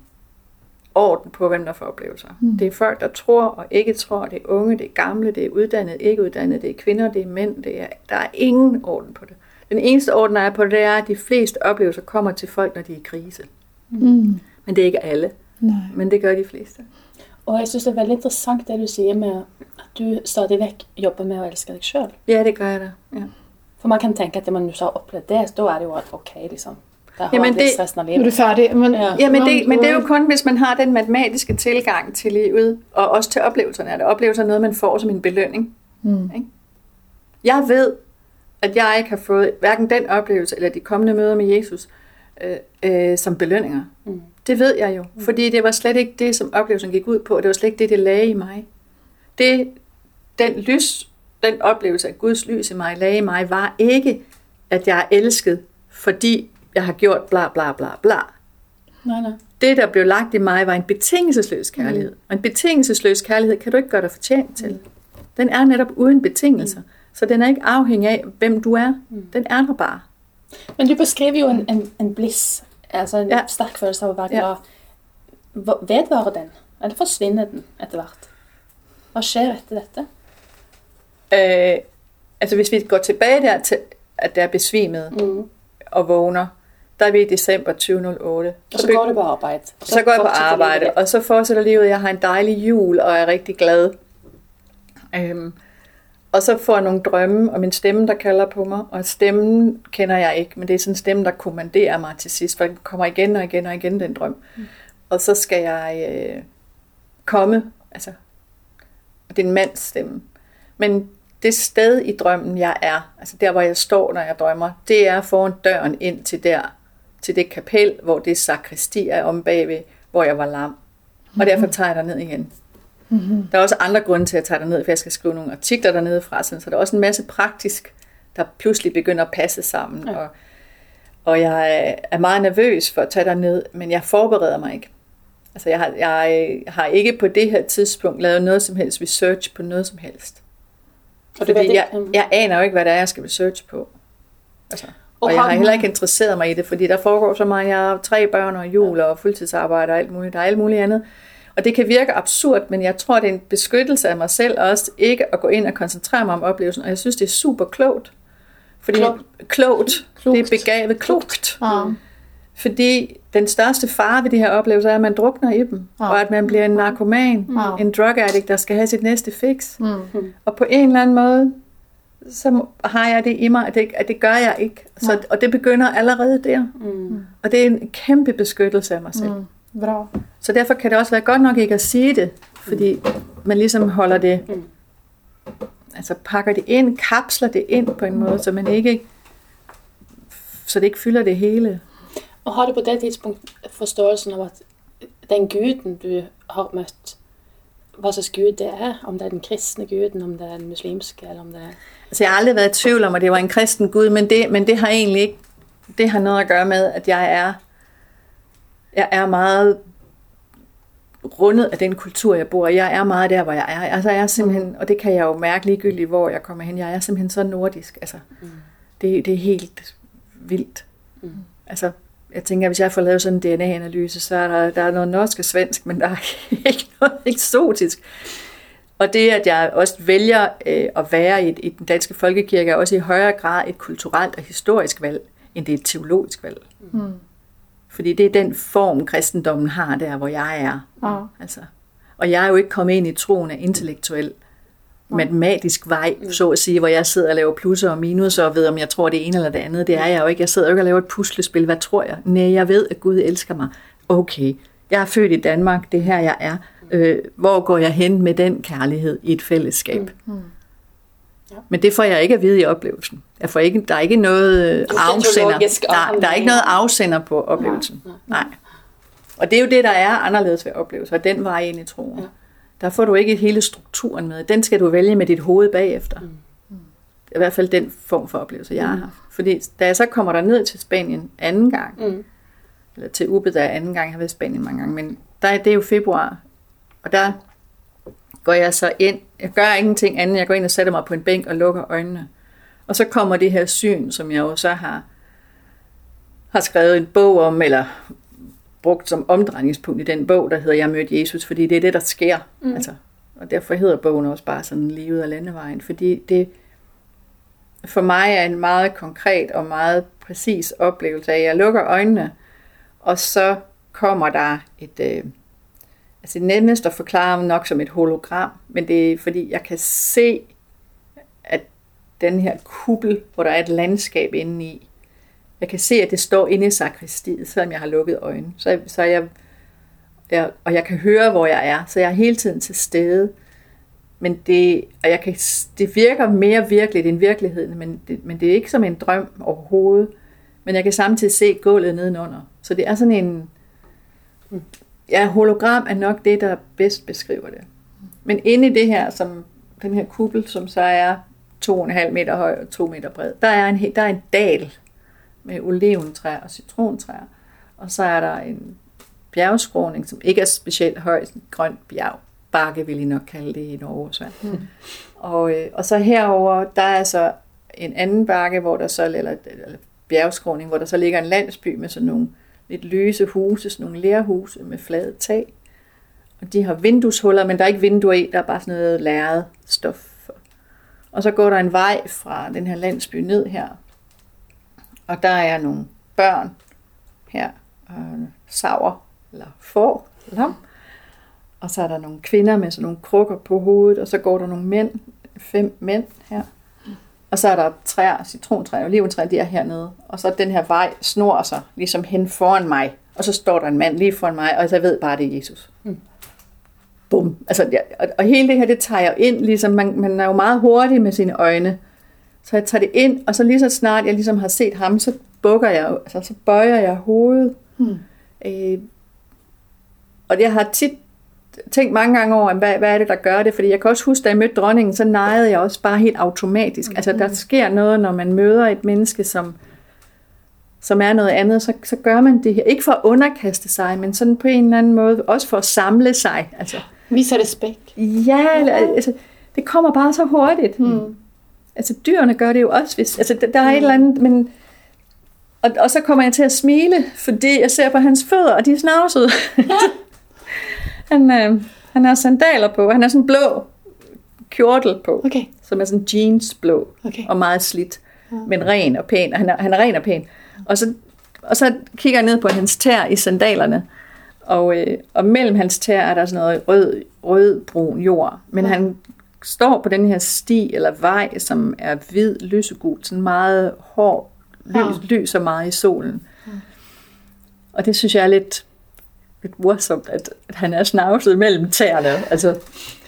orden på, hvem der får oplevelser. Mm. Det er folk, der tror og ikke tror. Det er unge, det er gamle, det er uddannede, ikke uddannede, det er kvinder, det er mænd. Det er, der er ingen orden på det. Den eneste orden, der er på det, det er, at de fleste oplevelser kommer til folk, når de er i krise. Mm. Men det er ikke alle. Nej. Men det gør de fleste. Og jeg synes, det er veldig interessant det du siger med, at du stadig væk jobber med at elske dig selv. Ja, det gør jeg da. Ja. For man kan tænke, at når man nu så har oplevet det, så er det jo okay, liksom. Der Jamen, Jamen, det- af Nu er du færdig. Men, Ja. Ja, men det, men det er jo kun, hvis man har den matematiske tilgang til livet, og også til oplevelserne. At oplevelser er noget, man får som en belønning. Mm. Ikke? Jeg ved, at jeg ikke har fået hverken den oplevelse eller de kommende møder med Jesus øh, øh, som belønninger. Mm. Det ved jeg jo, fordi det var slet ikke det, som oplevelsen gik ud på. Det var slet ikke det, det lagde i mig. Det, den lys, den oplevelse af Guds lys i mig, lagde i mig, var ikke, at jeg er elsket, fordi jeg har gjort bla bla bla bla. Nej, nej. Det, der blev lagt i mig, var en betingelsesløs kærlighed. Og en betingelsesløs kærlighed kan du ikke gøre dig fortjent til. Den er netop uden betingelser. Så den er ikke afhængig af, hvem du er. Den er der bare. Men du beskriver jo en, en, en bliss, altså en Ja. ja. stærk følelse av å være Ja. glad. Hva- Vedvarer den, eller forsvinner den etter hvert? Hva skjer etter dette? Øh, altså hvis vi går tilbage der til, at der er besvimet Mm. og vågner, der er vi i december 2008. Og så går du på arbejde. Og så går jeg på arbejde, og så fortsætter livet. Jeg har en dejlig jul, og er rigtig glad. Øhm, og så får jeg nogle drømme, og min stemme, der kalder på mig, og stemmen kender jeg ikke, men det er sådan en stemme, der kommanderer mig til sidst, for den kommer igen og igen og igen, den drøm. Mm. Og så skal jeg øh, komme, altså, det er en mands stemme. Men det sted i drømmen, jeg er, altså der, hvor jeg står, når jeg drømmer, det er foran døren ind til der, til det kapel, hvor det sakristi er om bagved, hvor jeg var lam. Og derfor tager jeg ned igen. Mm-hmm. Der er også andre grunde til, at jeg tager ned, for jeg skal skrive nogle artikler dernede fra, så der er også en masse praktisk, der pludselig begynder at passe sammen. Ja. Og, og jeg er meget nervøs for at tage ned, men jeg forbereder mig ikke. Altså jeg har, jeg har ikke på det her tidspunkt lavet noget som helst research på noget som helst. Og ved Fordi ikke, jeg, jeg aner jo ikke, hvad det er, jeg skal research på. Altså, og, Og jeg har heller ikke interesseret mig i det, fordi der foregår så meget. Jeg har tre børn og jul og fuldtidsarbejde og alt muligt. Der er alt muligt andet. Og det kan virke absurd, men jeg tror, det er en beskyttelse af mig selv også, ikke at gå ind og koncentrere mig om oplevelsen. Og jeg synes, det er super klogt. Fordi Klogt. klogt, Klogt. det er begavet klogt. Ja. Fordi den største fare ved de her oplevelser er, at man drukner i dem. Ja. Og at man bliver en narkoman, Ja. en drug addict, der skal have sit næste fix. Mm. Og på en eller anden måde, så har jeg det i mig, at det, at det gør jeg ikke. Så, og det begynder allerede der. mm. Og det er en kæmpe beskyttelse af mig selv. Mm. Mm. Bra. Så derfor kan det også være godt nok ikke at sige det, fordi man ligesom holder det, Mm. altså pakker det ind, kapsler det ind på en måde, så man ikke, så det ikke fylder det hele. Og har du på det tidspunkt forståelsen av at den guden du har møtt, hva slags gud det er? Om det er den kristne guden, om det er den muslimske, eller om det er Altså jeg har aldrig været i tvivl om, at det var en kristen Gud, men det, men det har egentlig ikke, det har noget at gøre med, at jeg er, jeg er meget rundet af den kultur, jeg bor i. Jeg er meget der, hvor jeg er. Altså jeg er simpelthen, og det kan jeg jo mærke ligegyldigt, hvor jeg kommer hen. Jeg er simpelthen så nordisk. Altså, det, det er helt vildt. Mm. Altså, jeg tænker, hvis jeg får lavet sådan en DNA-analyse, så er der, der er noget norsk og svensk, men der er ikke noget eksotisk. Og det, at jeg også vælger øh, at være i, i den danske folkekirke, er også i højere grad et kulturelt og historisk valg, end det er et teologisk valg. Mm. Fordi det er den form, kristendommen har der, hvor jeg er. Ja. Altså. Og jeg er jo ikke kommet ind i troen af intellektuel, matematisk vej, så at sige, hvor jeg sidder og laver plusser og minuser og ved, om jeg tror det ene eller det andet. Det er jeg jo ikke. Jeg sidder jo ikke og laver et puslespil. Hvad tror jeg? Nej, jeg ved, at Gud elsker mig. Okay, jeg er født i Danmark. Det er her, jeg er. Øh, hvor går jeg hen med den kærlighed i et fællesskab? Mm. Ja. Men det får jeg ikke at vide i oplevelsen. Jeg får ikke, der er ikke noget afsender. Der, der er ikke noget afsender på oplevelsen. Nej, Nej. Og det er jo det, der er anderledes ved oplevelser, den vej ind i troen. Ja. Der får du ikke hele strukturen med. Den skal du vælge med dit hoved bagefter. Mm. I hvert fald den form for oplevelse, jeg har haft. Fordi da jeg så kommer der ned til Spanien anden gang, Mm. eller til Ube, der er anden gang, jeg har været i Spanien mange gange, men der, er- det er jo februar, og der går jeg så ind, jeg gør ingenting andet, jeg går ind og sætter mig på en bænk og lukker øjnene. Og så kommer det her syn, som jeg jo så har, har skrevet en bog om, eller brugt som omdrejningspunkt i den bog, der hedder Jeg mødte Jesus, fordi det er det, der sker. Mm. Altså, og derfor hedder bogen også bare sådan Livet af landevejen, fordi det for mig er en meget konkret og meget præcis oplevelse af, at jeg lukker øjnene, og så kommer der et, øh, altså nemmest at forklare nok som et hologram, men det er fordi, jeg kan se, at den her kuppel, hvor der er et landskab inde i, jeg kan se, at det står inde i sakristiet, selvom jeg har lukket øjnene. Så, så jeg, jeg, og jeg kan høre, hvor jeg er, så jeg er hele tiden til stede. Men det, og jeg kan, det virker mere virkeligt end virkeligheden, men det, men det er ikke som en drøm overhovedet. Men jeg kan samtidig se gulvet nedenunder. Så det er sådan en... Ja, hologram er nok det, der bedst beskriver det. Men inde i det her, som den her kuppel, som så er 2,5 meter høj og 2 meter bred, der er en, der er en dal med oliventræer og citrontræer. Og så er der en bjergskråning, som ikke er specielt høj, sådan en grøn bjerg. Bakke vil I nok kalde det i Norge. Så. Mm. Og, øh, og så herover der er så en anden bakke, hvor der så, eller, eller bjergskråning, hvor der så ligger en landsby med sådan nogle lidt løse huse, sådan nogle lærhuse med flade tag. Og de har vindueshuller, men der er ikke vinduer i, der er bare sådan noget lærret stof. Og så går der en vej fra den her landsby ned her. Og der er nogle børn her, øh, og sauer, eller får, lam. Og så er der nogle kvinder med sådan nogle krukker på hovedet, og så går der nogle mænd, fem mænd her. Og så er der træer, citrontræer, oliventræer, de er hernede. Og så den her vej snor sig ligesom hen foran mig. Og så står der en mand lige foran mig, og jeg ved bare, det er Jesus. Mm. Bum. Altså, ja, og, og hele det her, det tager jeg ind, ligesom man, man er jo meget hurtig med sine øjne. Så jeg tager det ind, og så lige så snart jeg ligesom har set ham, så bukker jeg, altså så bøjer jeg hovedet. Mm. Øh, og jeg har tit tænkt mange gange over, hvad, hvad er det, der gør det? Fordi jeg kan også huske, da jeg mødte dronningen, så nejede jeg også bare helt automatisk. Mm-hmm. Altså, der sker noget, når man møder et menneske, som, som er noget andet, så, så gør man det her. Ikke for at underkaste sig, men sådan på en eller anden måde, også for at samle sig. Altså, Viser respekt. Ja, altså, det kommer bare så hurtigt. Mm. Altså, dyrene gør det jo også, hvis... Altså, der, der er mm. et eller andet, men... Og, og så kommer jeg til at smile, fordi jeg ser på hans fødder, og de er snavsede. Han, øh, han har sandaler på. Han har sådan en blå kjortel på, okay. som er sådan jeansblå okay. og meget slidt, ja. men ren og pæn. Og han er, han er ren og pæn. Og så, og så kigger jeg ned på hans tær i sandalerne, og, øh, og mellem hans tær er der sådan noget rød, rød-brun jord. Men ja. han står på den her sti eller vej, som er hvid, lysegul, sådan meget hård, lys, ja. lyser meget i solen. Ja. Og det synes jeg er lidt lidt morsomt, at, at han er snavset mellem tæerne. Altså,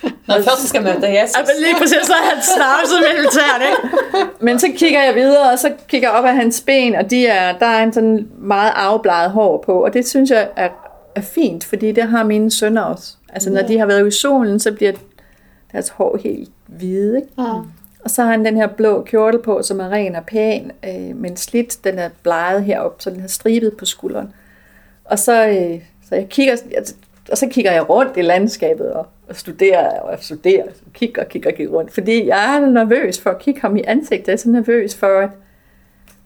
Når altså, først skal møde Jesus. Altså, lige præcis, så er han snavset mellem tæerne. Ikke? Men så kigger jeg videre, og så kigger jeg op af hans ben, og de er, der er en sådan meget afbladet hår på, og det synes jeg er, er fint, fordi det har mine sønner også. Altså, når de har været i solen, så bliver deres hår helt hvide. Ikke? Ja. Og så har han den her blå kjortel på, som er ren og pæn, øh, men slidt, den er bleget herop, så den har stribet på skulderen. Og så, øh, så jeg kigger, og så kigger jeg rundt i landskabet og, og studerer og jeg studerer, og kigger og kigger, og kigger rundt, fordi jeg er nervøs for at kigge ham i ansigtet. Jeg er så nervøs for, at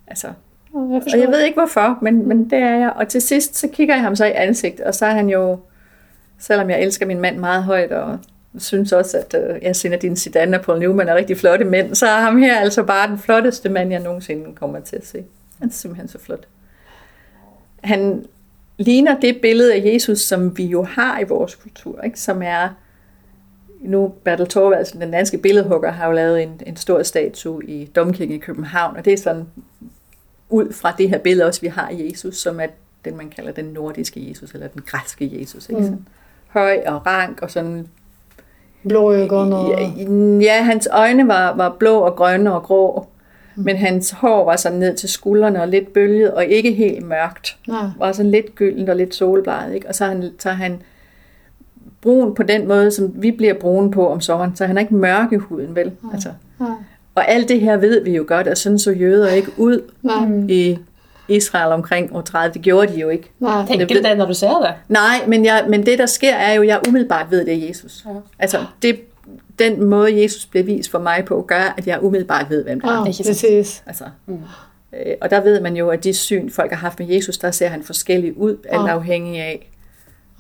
altså, og jeg ved ikke hvorfor, men, men det er jeg. Og til sidst, så kigger jeg ham så i ansigtet, og så er han jo, selvom jeg elsker min mand meget højt, og synes også, at øh, jeg sender din Zidane og Paul Newman er rigtig flotte mænd, så er ham her altså bare den flotteste mand, jeg nogensinde kommer til at se. Han er simpelthen så flot. Han, ligner det billede af Jesus, som vi jo har i vores kultur, ikke? som er, nu Bertel Thorvaldsen, den danske billedhugger, har jo lavet en, en stor statue i Domkirken i København, og det er sådan ud fra det her billede også, vi har af Jesus, som er den, man kalder den nordiske Jesus, eller den græske Jesus. Ikke? Mm. Høj og rank og sådan... Blå øjne og... Ja, ja, hans øjne var, var blå og grønne og grå. Men hans hår var sådan ned til skuldrene og lidt bølget og ikke helt mørkt. Ja. Var sådan lidt gyldent og lidt solbleget. Ikke? Og så er, han, så er han brun på den måde, som vi bliver brune på om sommeren. Så han er ikke mørk i huden, vel? Ja. Altså. Ja. Og alt det her ved vi jo godt, at sådan så jøder ikke ud ja. i Israel omkring år 30. Det gjorde de jo ikke. Nej. Tænker du det, når du ser det? Nej, men, jeg, men det der sker er jo, at jeg umiddelbart ved, det er Jesus. Ja. Altså, det den måde, Jesus blev vist for mig på, gør, at jeg umiddelbart ved, hvem det er. Ja, præcis. Altså, mm. øh, og der ved man jo, at de syn, folk har haft med Jesus, der ser han forskellig ud, alt afhængig af,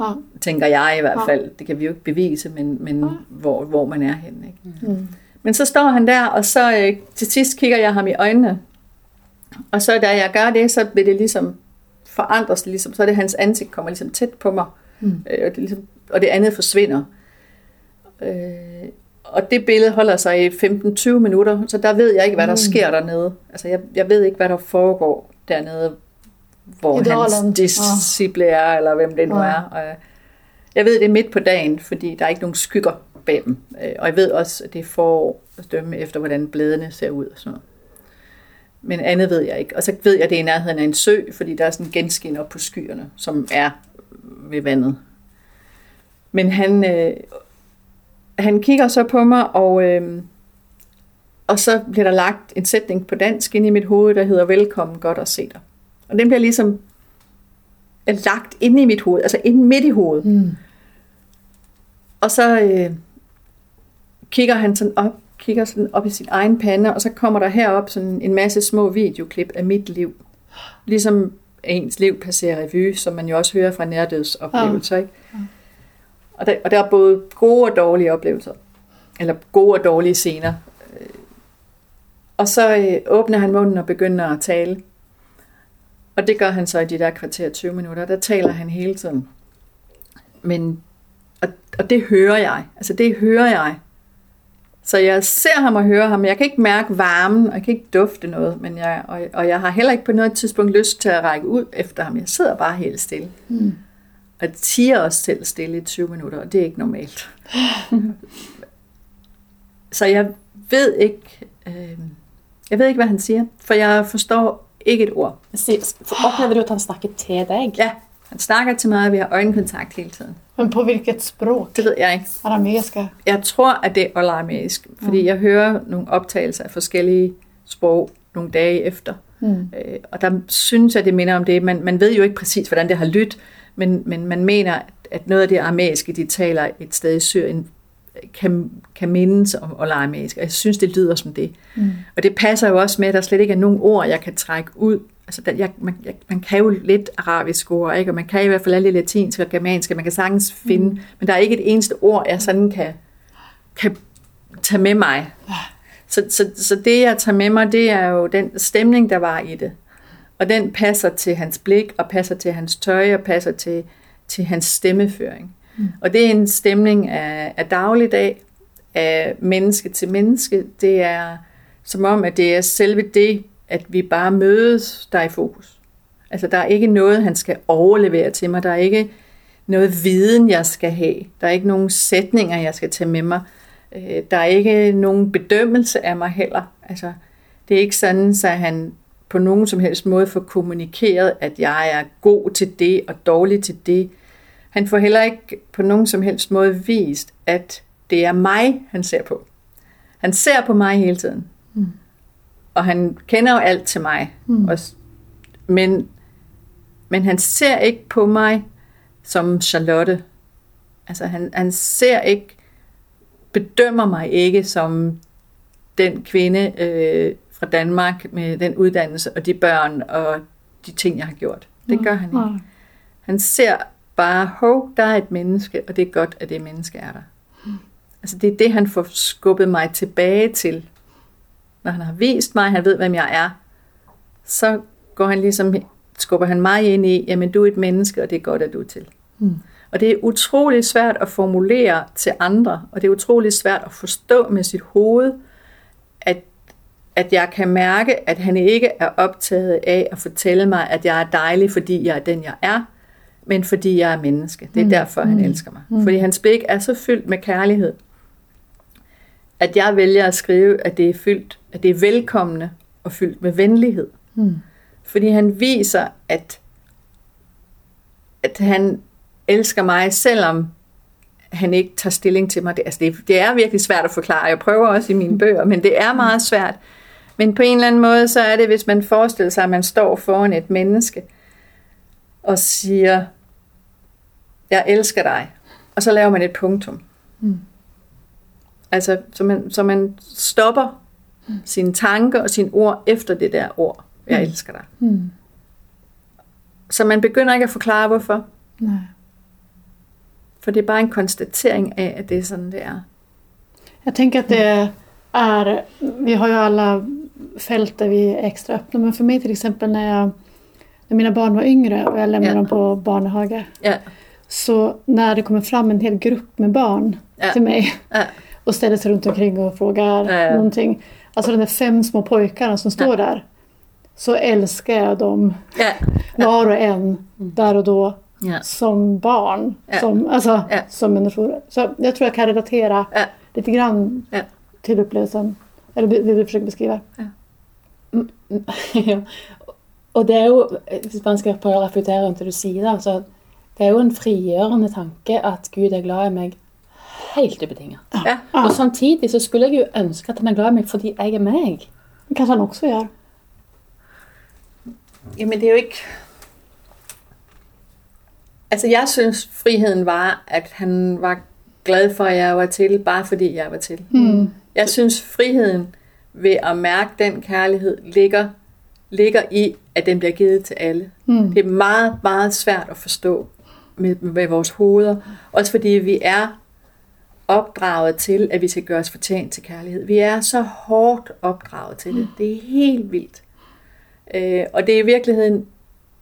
ja. tænker jeg i hvert fald. Det kan vi jo ikke bevise, men, men ja. hvor, hvor man er henne. Ikke? Mm. Men så står han der, og så øh, til sidst kigger jeg ham i øjnene. Og så da jeg gør det, så bliver det ligesom forandres, ligesom, så er det hans ansigt kommer ligesom tæt på mig, mm. øh, og, det ligesom, og det andet forsvinder. Øh, og det billede holder sig i 15-20 minutter, så der ved jeg ikke, hvad der mm. sker dernede. Altså, jeg, jeg ved ikke, hvad der foregår. dernede, hvor Idalen, hans disciple er, eller hvem det nu Ja. er. Og jeg ved, det er midt på dagen, fordi der er ikke nogen skygger bag dem. Øh, Og jeg ved også, at det er forår at dømme efter, hvordan bladene ser ud og sådan noget. Men andet ved jeg ikke. Og så ved jeg, at det er i nærheden af en sø, fordi der er sådan en genskin op på skyerne, som er ved vandet. Men han, øh, han kigger så på mig, og, øh, og så bliver der lagt en sætning på dansk ind i mit hoved, der hedder Velkommen, godt at se dig. Og den bliver ligesom lagt ind i mit hoved, altså ind midt i hovedet. Mm. Og så øh, kigger han sådan op, kigger sådan op i sin egen pande, og så kommer der herop sådan en masse små videoklip af mit liv. Ligesom ens liv passerer revy, som man jo også hører fra nærdødsoplevelser. Ikke? Og, der, og der er både gode og dårlige oplevelser. Eller gode og dårlige scener. Øh. Og så øh, åbner han munden og begynder at tale. Og det gør han så i de der kvarter 20 minutter. Der taler han hele tiden. Men, og, og det hører jeg. Altså det hører jeg. Så jeg ser ham og hører ham. Jeg kan ikke mærke varmen, og jeg kan ikke dufte noget. Men jeg, og, og jeg har heller ikke på noget tidspunkt lyst til at række ud efter ham. Jeg sidder bare helt stille. Mm. Og tiger også selv stille i 20 minutter, og det er ikke normalt. så jeg ved ikke, øh, jeg ved ikke, hvad han siger, for jeg forstår ikke et ord. Opplever du at han snakker til deg? Ja, han snakker til mig, og vi har øjenkontakt hele tiden. Men på hvilket språk? Det ved jeg ikke. Arameiska? Jeg tror, at det er olamæisk, fordi jeg hører nogle optagelser af forskellige sprog nogle dage efter. Mm. Øh, og der synes jeg, det minder om det. Man, man ved jo ikke præcis, hvordan det har lyttet, men, men man mener, at noget af det aramæiske, de taler et sted i Syrien, kan, kan mindes om olamæisk. Og jeg synes, det lyder som det. Mm. Og det passer jo også med, at der slet ikke er nogen ord, jeg kan trække ud. Altså, der, jeg, man, jeg, man kan jo lidt arabisk ord, ikke? og man kan i hvert fald alle latinske og germanske, man kan sagtens finde, mm. men der er ikke et eneste ord, jeg sådan kan, kan tage med mig. Så, så, så det, jeg tager med mig, det er jo den stemning, der var i det. Og den passer til hans blik, og passer til hans tøj, og passer til, til hans stemmeføring. Mm. Og det er en stemning af, af dagligdag, af menneske til menneske. Det er som om, at det er selve det, at vi bare mødes, der er i fokus. Altså, der er ikke noget, han skal overlevere til mig. Der er ikke noget viden, jeg skal have. Der er ikke nogen sætninger, jeg skal tage med mig. Øh, Der er ikke nogen bedømmelse af mig heller. Altså, det er ikke sådan, så han på nogen som helst måde får kommunikeret, at jeg er god til det og dårlig til det. Han får heller ikke på nogen som helst måde vist, at det er mig, han ser på. Han ser på mig hele tiden. Mm. Og han kender jo alt til mig. Mm. Også. Men, men han ser ikke på mig som Charlotte. Altså han, han ser ikke, bedømmer mig ikke som den kvinde øh, fra Danmark med den uddannelse og de børn og de ting, jeg har gjort. Det gør han ikke. Han ser bare, hov, der er et menneske, og det er godt, at det menneske er der. Altså det er det, han får skubbet mig tilbage til. Når han har vist mig, han ved, hvem jeg er, så går han ligesom, skubber han mig ind i, jamen du er et menneske, og det er godt, at du er til. Mm. Og det er utrolig svært at formulere til andre, og det er utrolig svært at forstå med sit hoved, at, at jeg kan mærke, at han ikke er optaget af at fortælle mig, at jeg er dejlig, fordi jeg er den, jeg er, men fordi jeg er menneske. Det er Mm. derfor, han Mm. elsker mig. Mm. Fordi hans blik er så fyldt med kærlighed, at jeg vælger at skrive, at det er fyldt, at det er velkommende og fyldt med venlighed. Mm. Fordi han viser, at, at han elsker mig, selvom han ikke tager stilling til mig. Det, altså det, det er virkelig svært at forklare. Jeg prøver også i mine bøger, men det er meget svært. Men på en eller anden måde, så er det, hvis man forestiller sig, at man står foran et menneske og siger, jeg elsker dig. Og så laver man et punktum. Mm. Altså, så man, så man stopper sine tanker og sine ord efter det der ord, jeg Mm. elsker dig. Mm. Så man begynder ikke at forklare, hvorfor. Nej. For det er bare en konstatering af, at det er sådan, det er. Jag tänker att det är, vi har ju alla fält där vi är extra öppna, men för mig till exempel när, jag, när mina barn var yngre och jag lämnade Ja. dem på barnhage. Ja, Så när det kommer fram en hel grupp med barn Ja. till mig och ställer sig runt omkring och frågar ja. någonting. Alltså de där fem små pojkarna som står där. så älskar jag dem var och en där och då som barn. Som, alltså, som människor. Så jag tror jag kan relatera lite grann till upplevelsen. Eller det du försöker beskriva. ja. Og det er jo, hvis man skal prøve å reflektere rundt det du sier, da, så det er jo en frigjørende tanke at Gud er glad i meg helt ubetinget. Ja. Ja. Og samtidig så skulle jeg jo ønske at han er glad i meg fordi jeg er meg. Det kanske han också gör. Jamen, det er jo ikke... Altså, jeg synes, friheden var, at han var glad for, at jeg var til, bare fordi jeg var til. Mm. Jeg synes, friheden ved at mærke den kærlighed ligger, ligger i, at den bliver givet til alle. Mm. Det er meget, meget svært at forstå med, med vores hoveder. Også fordi vi er opdraget til, at vi skal gøre os fortjent til kærlighed. Vi er så hårdt opdraget til det. Det er helt vildt. Øh, og det er i virkeligheden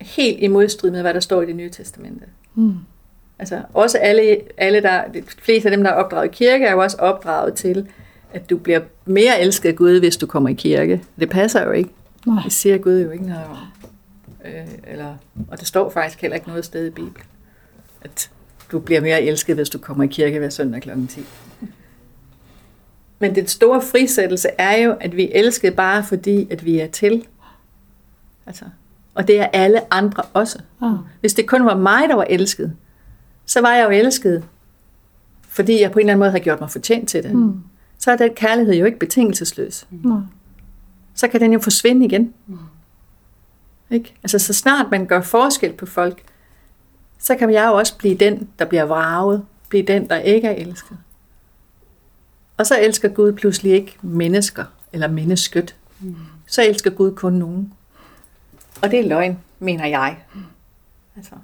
helt i modstrid med, hvad der står i det nye testamente. Mm. Altså også alle, alle der, de fleste af dem, der er opdraget i kirke, er jo også opdraget til, at du bliver mere elsket af Gud, hvis du kommer i kirke. Det passer jo ikke. Nej. Det siger Gud jo ikke noget om. Øh, eller, og det står faktisk heller ikke noget sted i Bibelen, at du bliver mere elsket, hvis du kommer i kirke hver søndag kl. 10. Men den store frisættelse er jo, at vi elsker bare fordi, at vi er til. Altså, og det er alle andre også. Ja. Hvis det kun var mig, der var elsket, så var jeg jo elsket, fordi jeg på en eller anden måde har gjort mig fortjent til det. Mm. Så er den kærlighed jo ikke betingelsesløs. Nej. Så kan den jo forsvinde igen. Ikke? Altså så snart man gør forskel på folk, så kan jeg jo også blive den, der bliver vraget, blive den, der ikke er elsket. Og så elsker Gud pludselig ikke mennesker, eller mennesket. Så elsker Gud kun nogen. Og det er løgn, mener jeg. Altså.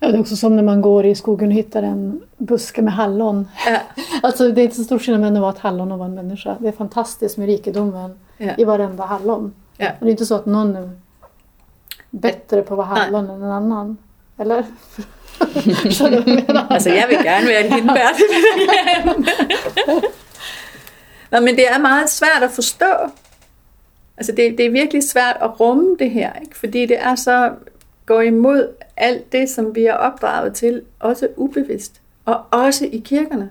Ja, det är också som när man går i skogen och hittar en buske med hallon. Ja, Alltså det är inte så stor skillnad mellan att vara ett hallon och vara en människa. Det är fantastiskt med rikedomen ja. i varenda hallon. Ja. Och det är inte så att någon är bättre på att vara Nej. hallon än en annan. Eller? Altså, jeg vil gerne være et hindbær. det vil jeg gerne. Nå, men det er meget svært at forstå. Altså, det, det er virkelig svært at rumme det her, ikke? fordi det er så går imod alt det, som vi er opdraget til, også ubevidst. Og også i kirkerne.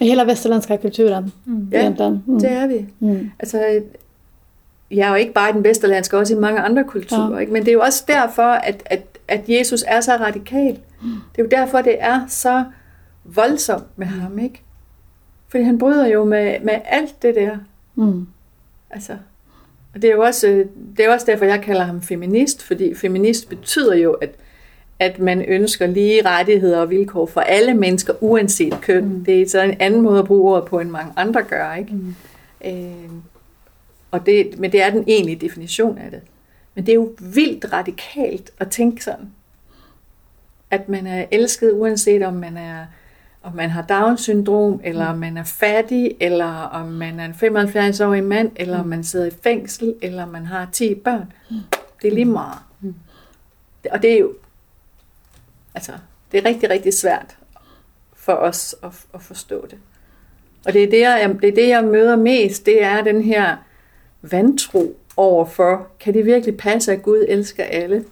I hela västerländska kulturen Ja, egentligen. Mm. Det er vi. Mm. Altså, jeg er jo ikke bare i den vesterlandske, også i mange andre kulturer. Ja. Ikke? Men det er jo også derfor, at, at, at Jesus er så radikal. Det er jo derfor, det er så voldsomt med ham. ikke? Fordi han bryder jo med, med alt det der. Mm. Altså, og det er jo også, øh, det er også derfor, jeg kalder ham feminist, fordi feminist betyder jo, at, at man ønsker lige rettigheder og vilkår for alle mennesker, uanset køn. Mm. Det er så en anden måde at bruge ordet på, end mange andre gør. Ikke? Mm. Øh, og det, men det er den egentlige definition af det. Men det er jo vildt radikalt at tænke sådan, at man er elsket, uanset om man er om man har Down-syndrom, eller om man er fattig, eller om man er en 75-årig mand, eller om man sidder i fængsel, eller om man har 10 børn. Det er lige meget. Og det er jo, altså, det er rigtig, rigtig svært for os at, at forstå det. Og det er det, jeg, det er det, jeg møder mest, det er den her vantro overfor, kan det virkelig passe, at Gud elsker alle?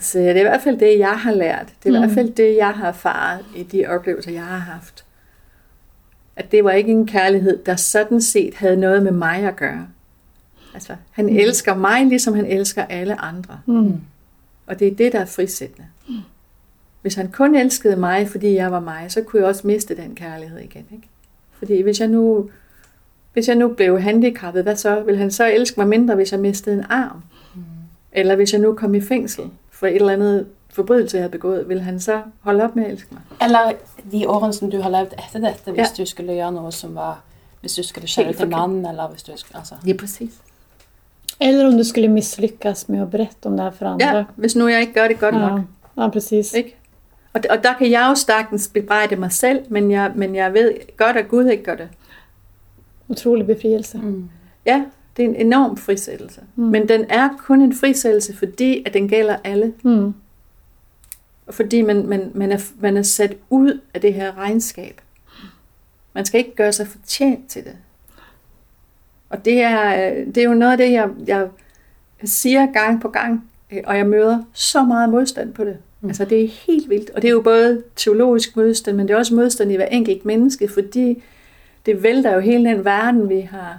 Så det er i hvert fald det, jeg har lært. Det er i hvert fald det, jeg har erfaret i de oplevelser, jeg har haft. At det var ikke en kærlighed, der sådan set havde noget med mig at gøre. Altså, han mm. elsker mig, ligesom han elsker alle andre. Mm. Og det er det, der er frisættende. Hvis han kun elskede mig, fordi jeg var mig, så kunne jeg også miste den kærlighed igen. Ikke? Fordi hvis jeg nu, hvis jeg nu blev handicappet, hvad så? Vil han så elske mig mindre, hvis jeg mistede en arm? Eller hvis jeg nu kom i fængsel for et eller andet forbrydelse, jeg havde begået, vil han så holde op med at elske mig? Eller de årene som du har levd etter dette, hvis Ja. du skulle gjøre noe som var Hvis du skulle skjære Helt ut en mann, eller hvis du skulle altså. Ja, præcis. Eller om du skulle misslyckas med att berätta om det här för andra. Ja, hvis nu jeg ikke gør det godt nok. ja. ja precis. Ikke? Og, og der kan jeg jo sagtens bebrejde mig selv, men jeg, men jeg ved godt, at Gud ikke gør det. Otrolig befrielse. Mm. Ja, det er en enorm frisættelse. Mm. Men den er kun en frisættelse, fordi at den gælder alle. Mm. Og fordi man, man, man, er, man er sat ud af det her regnskab. Man skal ikke gøre sig fortjent til det. Og det er, det er jo noget af det, jeg, jeg Jeg siger gang på gang, øh, og jeg møder så meget modstand på det. Mm. Altså det er helt vildt. Og det er jo både teologisk modstand, men det er også modstand i hver enkelt menneske, fordi det vælter jo hele den verden, vi har,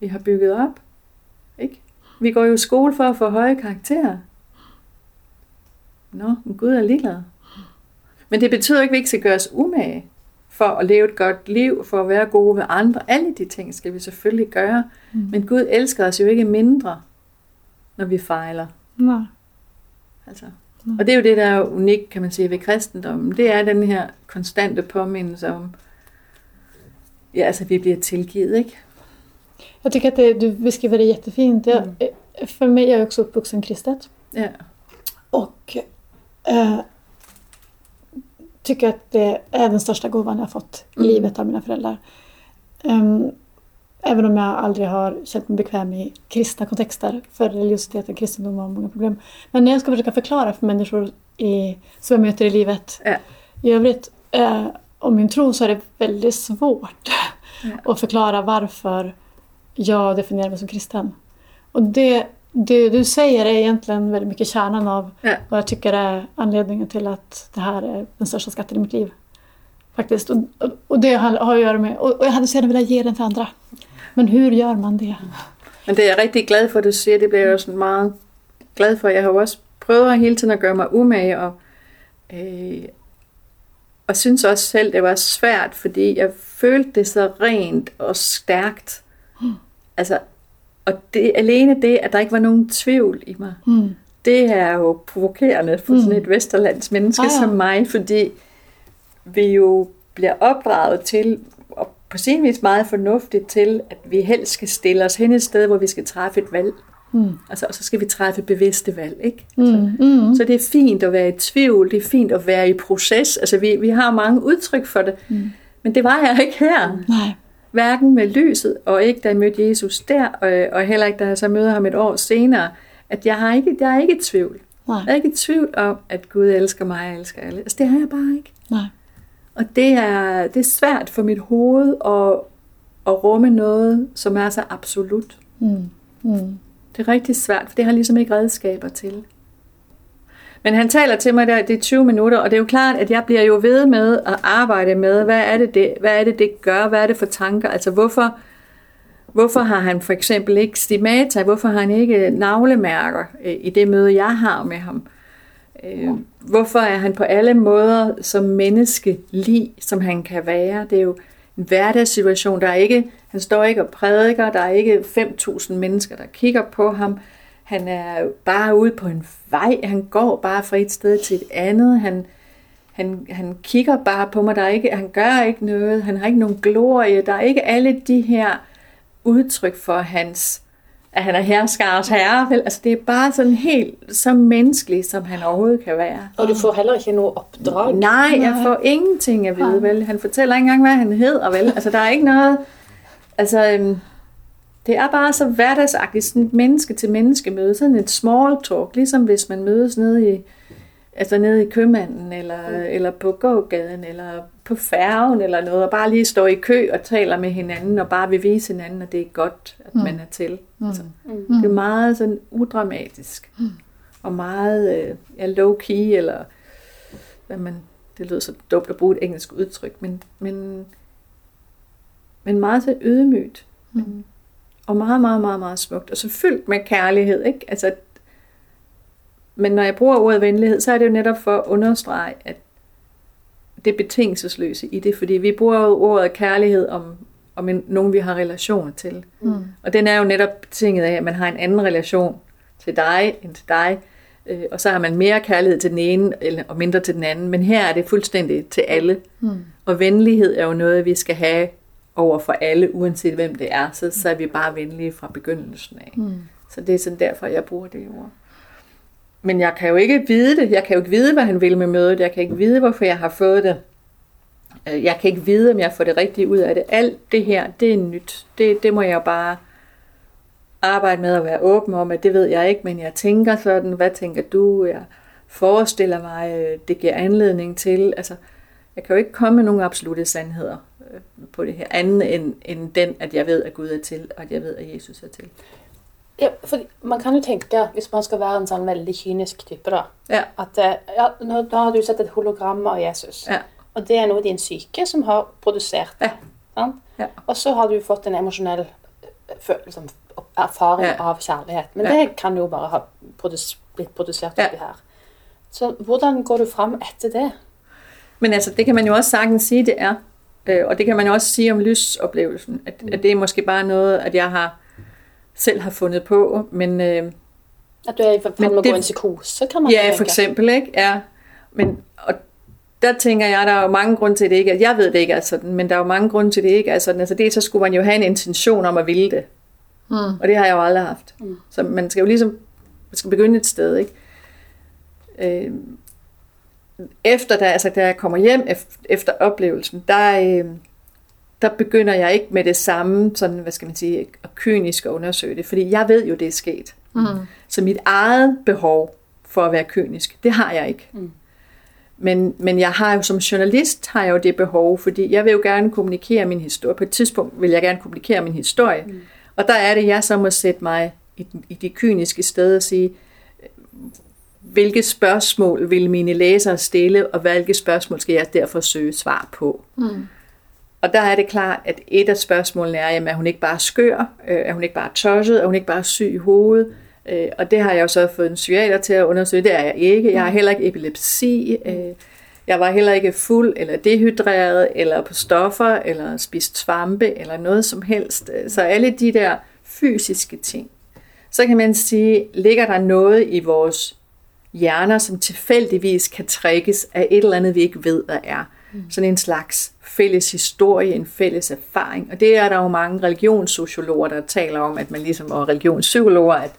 vi har bygget op. Ikke? Vi går jo i skole for at få høje karakterer. Nå, men Gud er ligeglad. Men det betyder ikke, at vi ikke skal gøre os umage for at leve et godt liv, for at være gode ved andre. Alle de ting skal vi selvfølgelig gøre. Mm. Men Gud elsker os jo ikke mindre, når vi fejler. Nej. Altså. Og det er jo det, der er unikt, kan man sige, ved kristendommen. Det er den her konstante påmindelse om, ja, altså, vi bliver tilgivet, ikke? Jag tycker att det, du beskriver det jättefint. Jag, Mm. För mig är jag också uppvuxen kristet. Ja. Och eh, tycker att det är den största gåvan jag har fått i Mm. livet av mina föräldrar. Ehm, även om jag aldrig har känt mig bekväm i kristna kontexter. För religiositeten, kristendom har många problem. Men när jag ska försöka förklara för människor i, som jag möter i livet Ja. i övrigt eh, om min tro så är det väldigt svårt Ja. att förklara varför jag definierar mig som kristen. Och det, det du säger är egentligen väldigt mycket kärnan av Ja. vad jag tycker är anledningen till att det här är den största skatten i mitt liv. Faktiskt. Och, och, och det har, har att göra med, och, och jag hade så gärna velat ge den till andra. Men hur gör man det? Men det er jeg rigtig glad for, at du siger. Det bliver jeg jo sådan meget glad for. Jeg har jo også prøvet hele tiden at gøre mig umage, og, øh, og synes også selv, det var svært, fordi jeg følte det så rent og stærkt. Altså, og det, alene det, at der ikke var nogen tvivl i mig, Mm. det er jo provokerende for sådan et vesterlands menneske Ah, ja. som mig, fordi vi jo bliver opdraget til, og på sin vis meget fornuftigt til, at vi helst skal stille os hen et sted, hvor vi skal træffe et valg. Mm. Altså, og så skal vi træffe bevidste valg, ikke? Mm. Mm. Så det er fint at være i tvivl, det er fint at være i proces. Altså, vi, vi har mange udtryk for det, Mm. men det var jeg ikke her. Nej. Hverken med lyset, og ikke da jeg mødte Jesus der, og, og heller ikke da jeg så møder ham et år senere, at jeg har ikke, jeg er ikke i tvivl. Nej. Jeg er ikke i tvivl om, at Gud elsker mig og elsker alle. Altså, det har jeg bare ikke. Nej. Og det er, det er svært for mit hoved at, at rumme noget, som er så absolut. Mm. Mm. Det er rigtig svært, for det har ligesom ikke redskaber til. Men han taler til mig der, det er 20 minutter, og det er jo klart, at jeg bliver jo ved med at arbejde med, hvad er det, det, hvad er det, det gør, hvad er det for tanker, altså hvorfor, hvorfor har han for eksempel ikke stimata, hvorfor har han ikke navlemærker øh, i det møde, jeg har med ham. Øh, hvorfor er han på alle måder som menneske lige, som han kan være. Det er jo en hverdagssituation, der er ikke, han står ikke og prædiker, der er ikke 5.000 mennesker, der kigger på ham. Han er bare ude på en vej, han går bare fra et sted til et andet, han, han, han kigger bare på mig, der er ikke, han gør ikke noget, han har ikke nogen glorie, der er ikke alle de her udtryk for hans, at han er herskars herre, vel? Altså det er bare sådan helt så menneskelig, som han overhovedet kan være. Og du får heller ikke noe oppdrag. Nej, jeg får ingenting at vide, vel? Han fortæller ikke engang, hvad han hedder, vel? Altså, der er ikke noget... Altså, øhm, det er bare så hverdagsagtigt, sådan et menneske til menneske møde, sådan et small talk, ligesom hvis man mødes nede i, altså nede i købmanden, eller, eller på gågaden, eller på færgen, eller noget, og bare lige står i kø og taler med hinanden, og bare vil vise hinanden, at det er godt, at man er til. Altså, det er meget sådan udramatisk, og meget øh, ja, low-key, eller hvad man, det lyder så dumt at bruge et engelsk udtryk, men, men, men meget så ydmygt. Mm. Og meget, meget, meget, meget smukt. Og så fyldt med kærlighed, ikke? Altså, men når jeg bruger ordet venlighed, så er det jo netop for at understrege, at det betingelsesløse i det, fordi vi bruger jo ordet kærlighed om, om en, nogen, vi har relationer til. Mm. Og den er jo netop betinget af, at man har en anden relation til dig end til dig, øh, og så har man mere kærlighed til den ene, eller, og mindre til den anden. Men her er det fuldstændig til alle. Mm. Og venlighed er jo noget, vi skal have over for alle, uanset hvem det er. Så, så er vi bare venlige fra begyndelsen af. Mm. Så det er sådan derfor, jeg bruger det ord. Men jeg kan jo ikke vide det. Jeg kan jo ikke vide, hvad han vil med mødet. Jeg kan ikke vide, hvorfor jeg har fået det. Øh, Jeg kan ikke vide, om jeg får det rigtige ud af det. Alt det her, det er nyt. Det, det må jeg jo bare arbejde med at være åben om, at det ved jeg ikke, men jeg tænker sådan, hvad tænker du? Jeg forestiller mig, øh, det giver anledning til. Altså, jeg kan jo ikke komme med nogle absolute sandheder på det her, andet end, end den, at jeg ved, at Gud er til, og at jeg ved, at Jesus er til. Ja, for man kan jo tenke, hvis man skal være en sånn veldig kynisk type, da Ja. at eh, ja, nå, Da har du sett et hologram av Jesus. Ja. Og det er noe din syke som har produsert. Ja. Sant? Ja. Og så har du fått en emosjonell fø- liksom, erfaring Ja. av kjærlighet. Men Ja. det kan jo bare ha produs blitt produsert Ja. oppi her. Så hvordan går du fram etter det? Men altså, det kan man jo også sagtens sige, det er. Øh, og det kan man jo også sige om lysoplevelsen. At, at det er måske bare noget, at jeg har selv har fundet på. Men øh, At du er i å det- gå en psykose, kan man ja, for eksempel, ikke? Ja. Men, og der tænker jeg, der er jo mange grunde til, at det ikke er. Jeg ved, det ikke er sådan, men der er jo mange grunde til, at det ikke er sådan. Altså det, så skulle man jo have en intention om at ville det. Mm. Og det har jeg jo aldrig haft. Mm. Så man skal jo ligesom man skal begynde et sted, ikke? Øh, efter da, altså, da jeg kommer hjem ef- efter oplevelsen, der, øh, der begynder jeg ikke med det samme, sådan, hvad skal man sige, at kynisk at undersøge det, fordi jeg ved jo, det er sket. Mm. Så mit eget behov for at være kynisk, det har jeg ikke. Mm. Men, men jeg har jo som journalist har jeg jo det behov, fordi jeg vil jo gerne kommunikere min historie. På et tidspunkt vil jeg gerne kommunikere min historie. Mm. Og der er det, jeg så må sætte mig i, i de kyniske steder og sige, hvilke spørgsmål vil mine læsere stille, og hvilke spørgsmål skal jeg derfor søge svar på. Mm. Og der er det klart, at et af spørgsmålene er, jamen, er hun ikke bare skør? Øh, Er hun ikke bare tosset? Er hun ikke bare syg i hovedet? Øh, Og det har jeg jo så fået en psykiater til at undersøge. Det er jeg ikke. Jeg har heller ikke epilepsi. Øh, Jeg var heller ikke fuld eller dehydreret, eller på stoffer, eller spist svampe, eller noget som helst. Så alle de der fysiske ting. Så kan man sige, ligger der noget i vores hjerner, som tilfældigvis kan trækkes af et eller andet, vi ikke ved, hvad er. Sådan en slags fælles historie, en fælles erfaring. Og det er der jo mange religionssociologer, der taler om, at man ligesom, og religionspsykologer, at,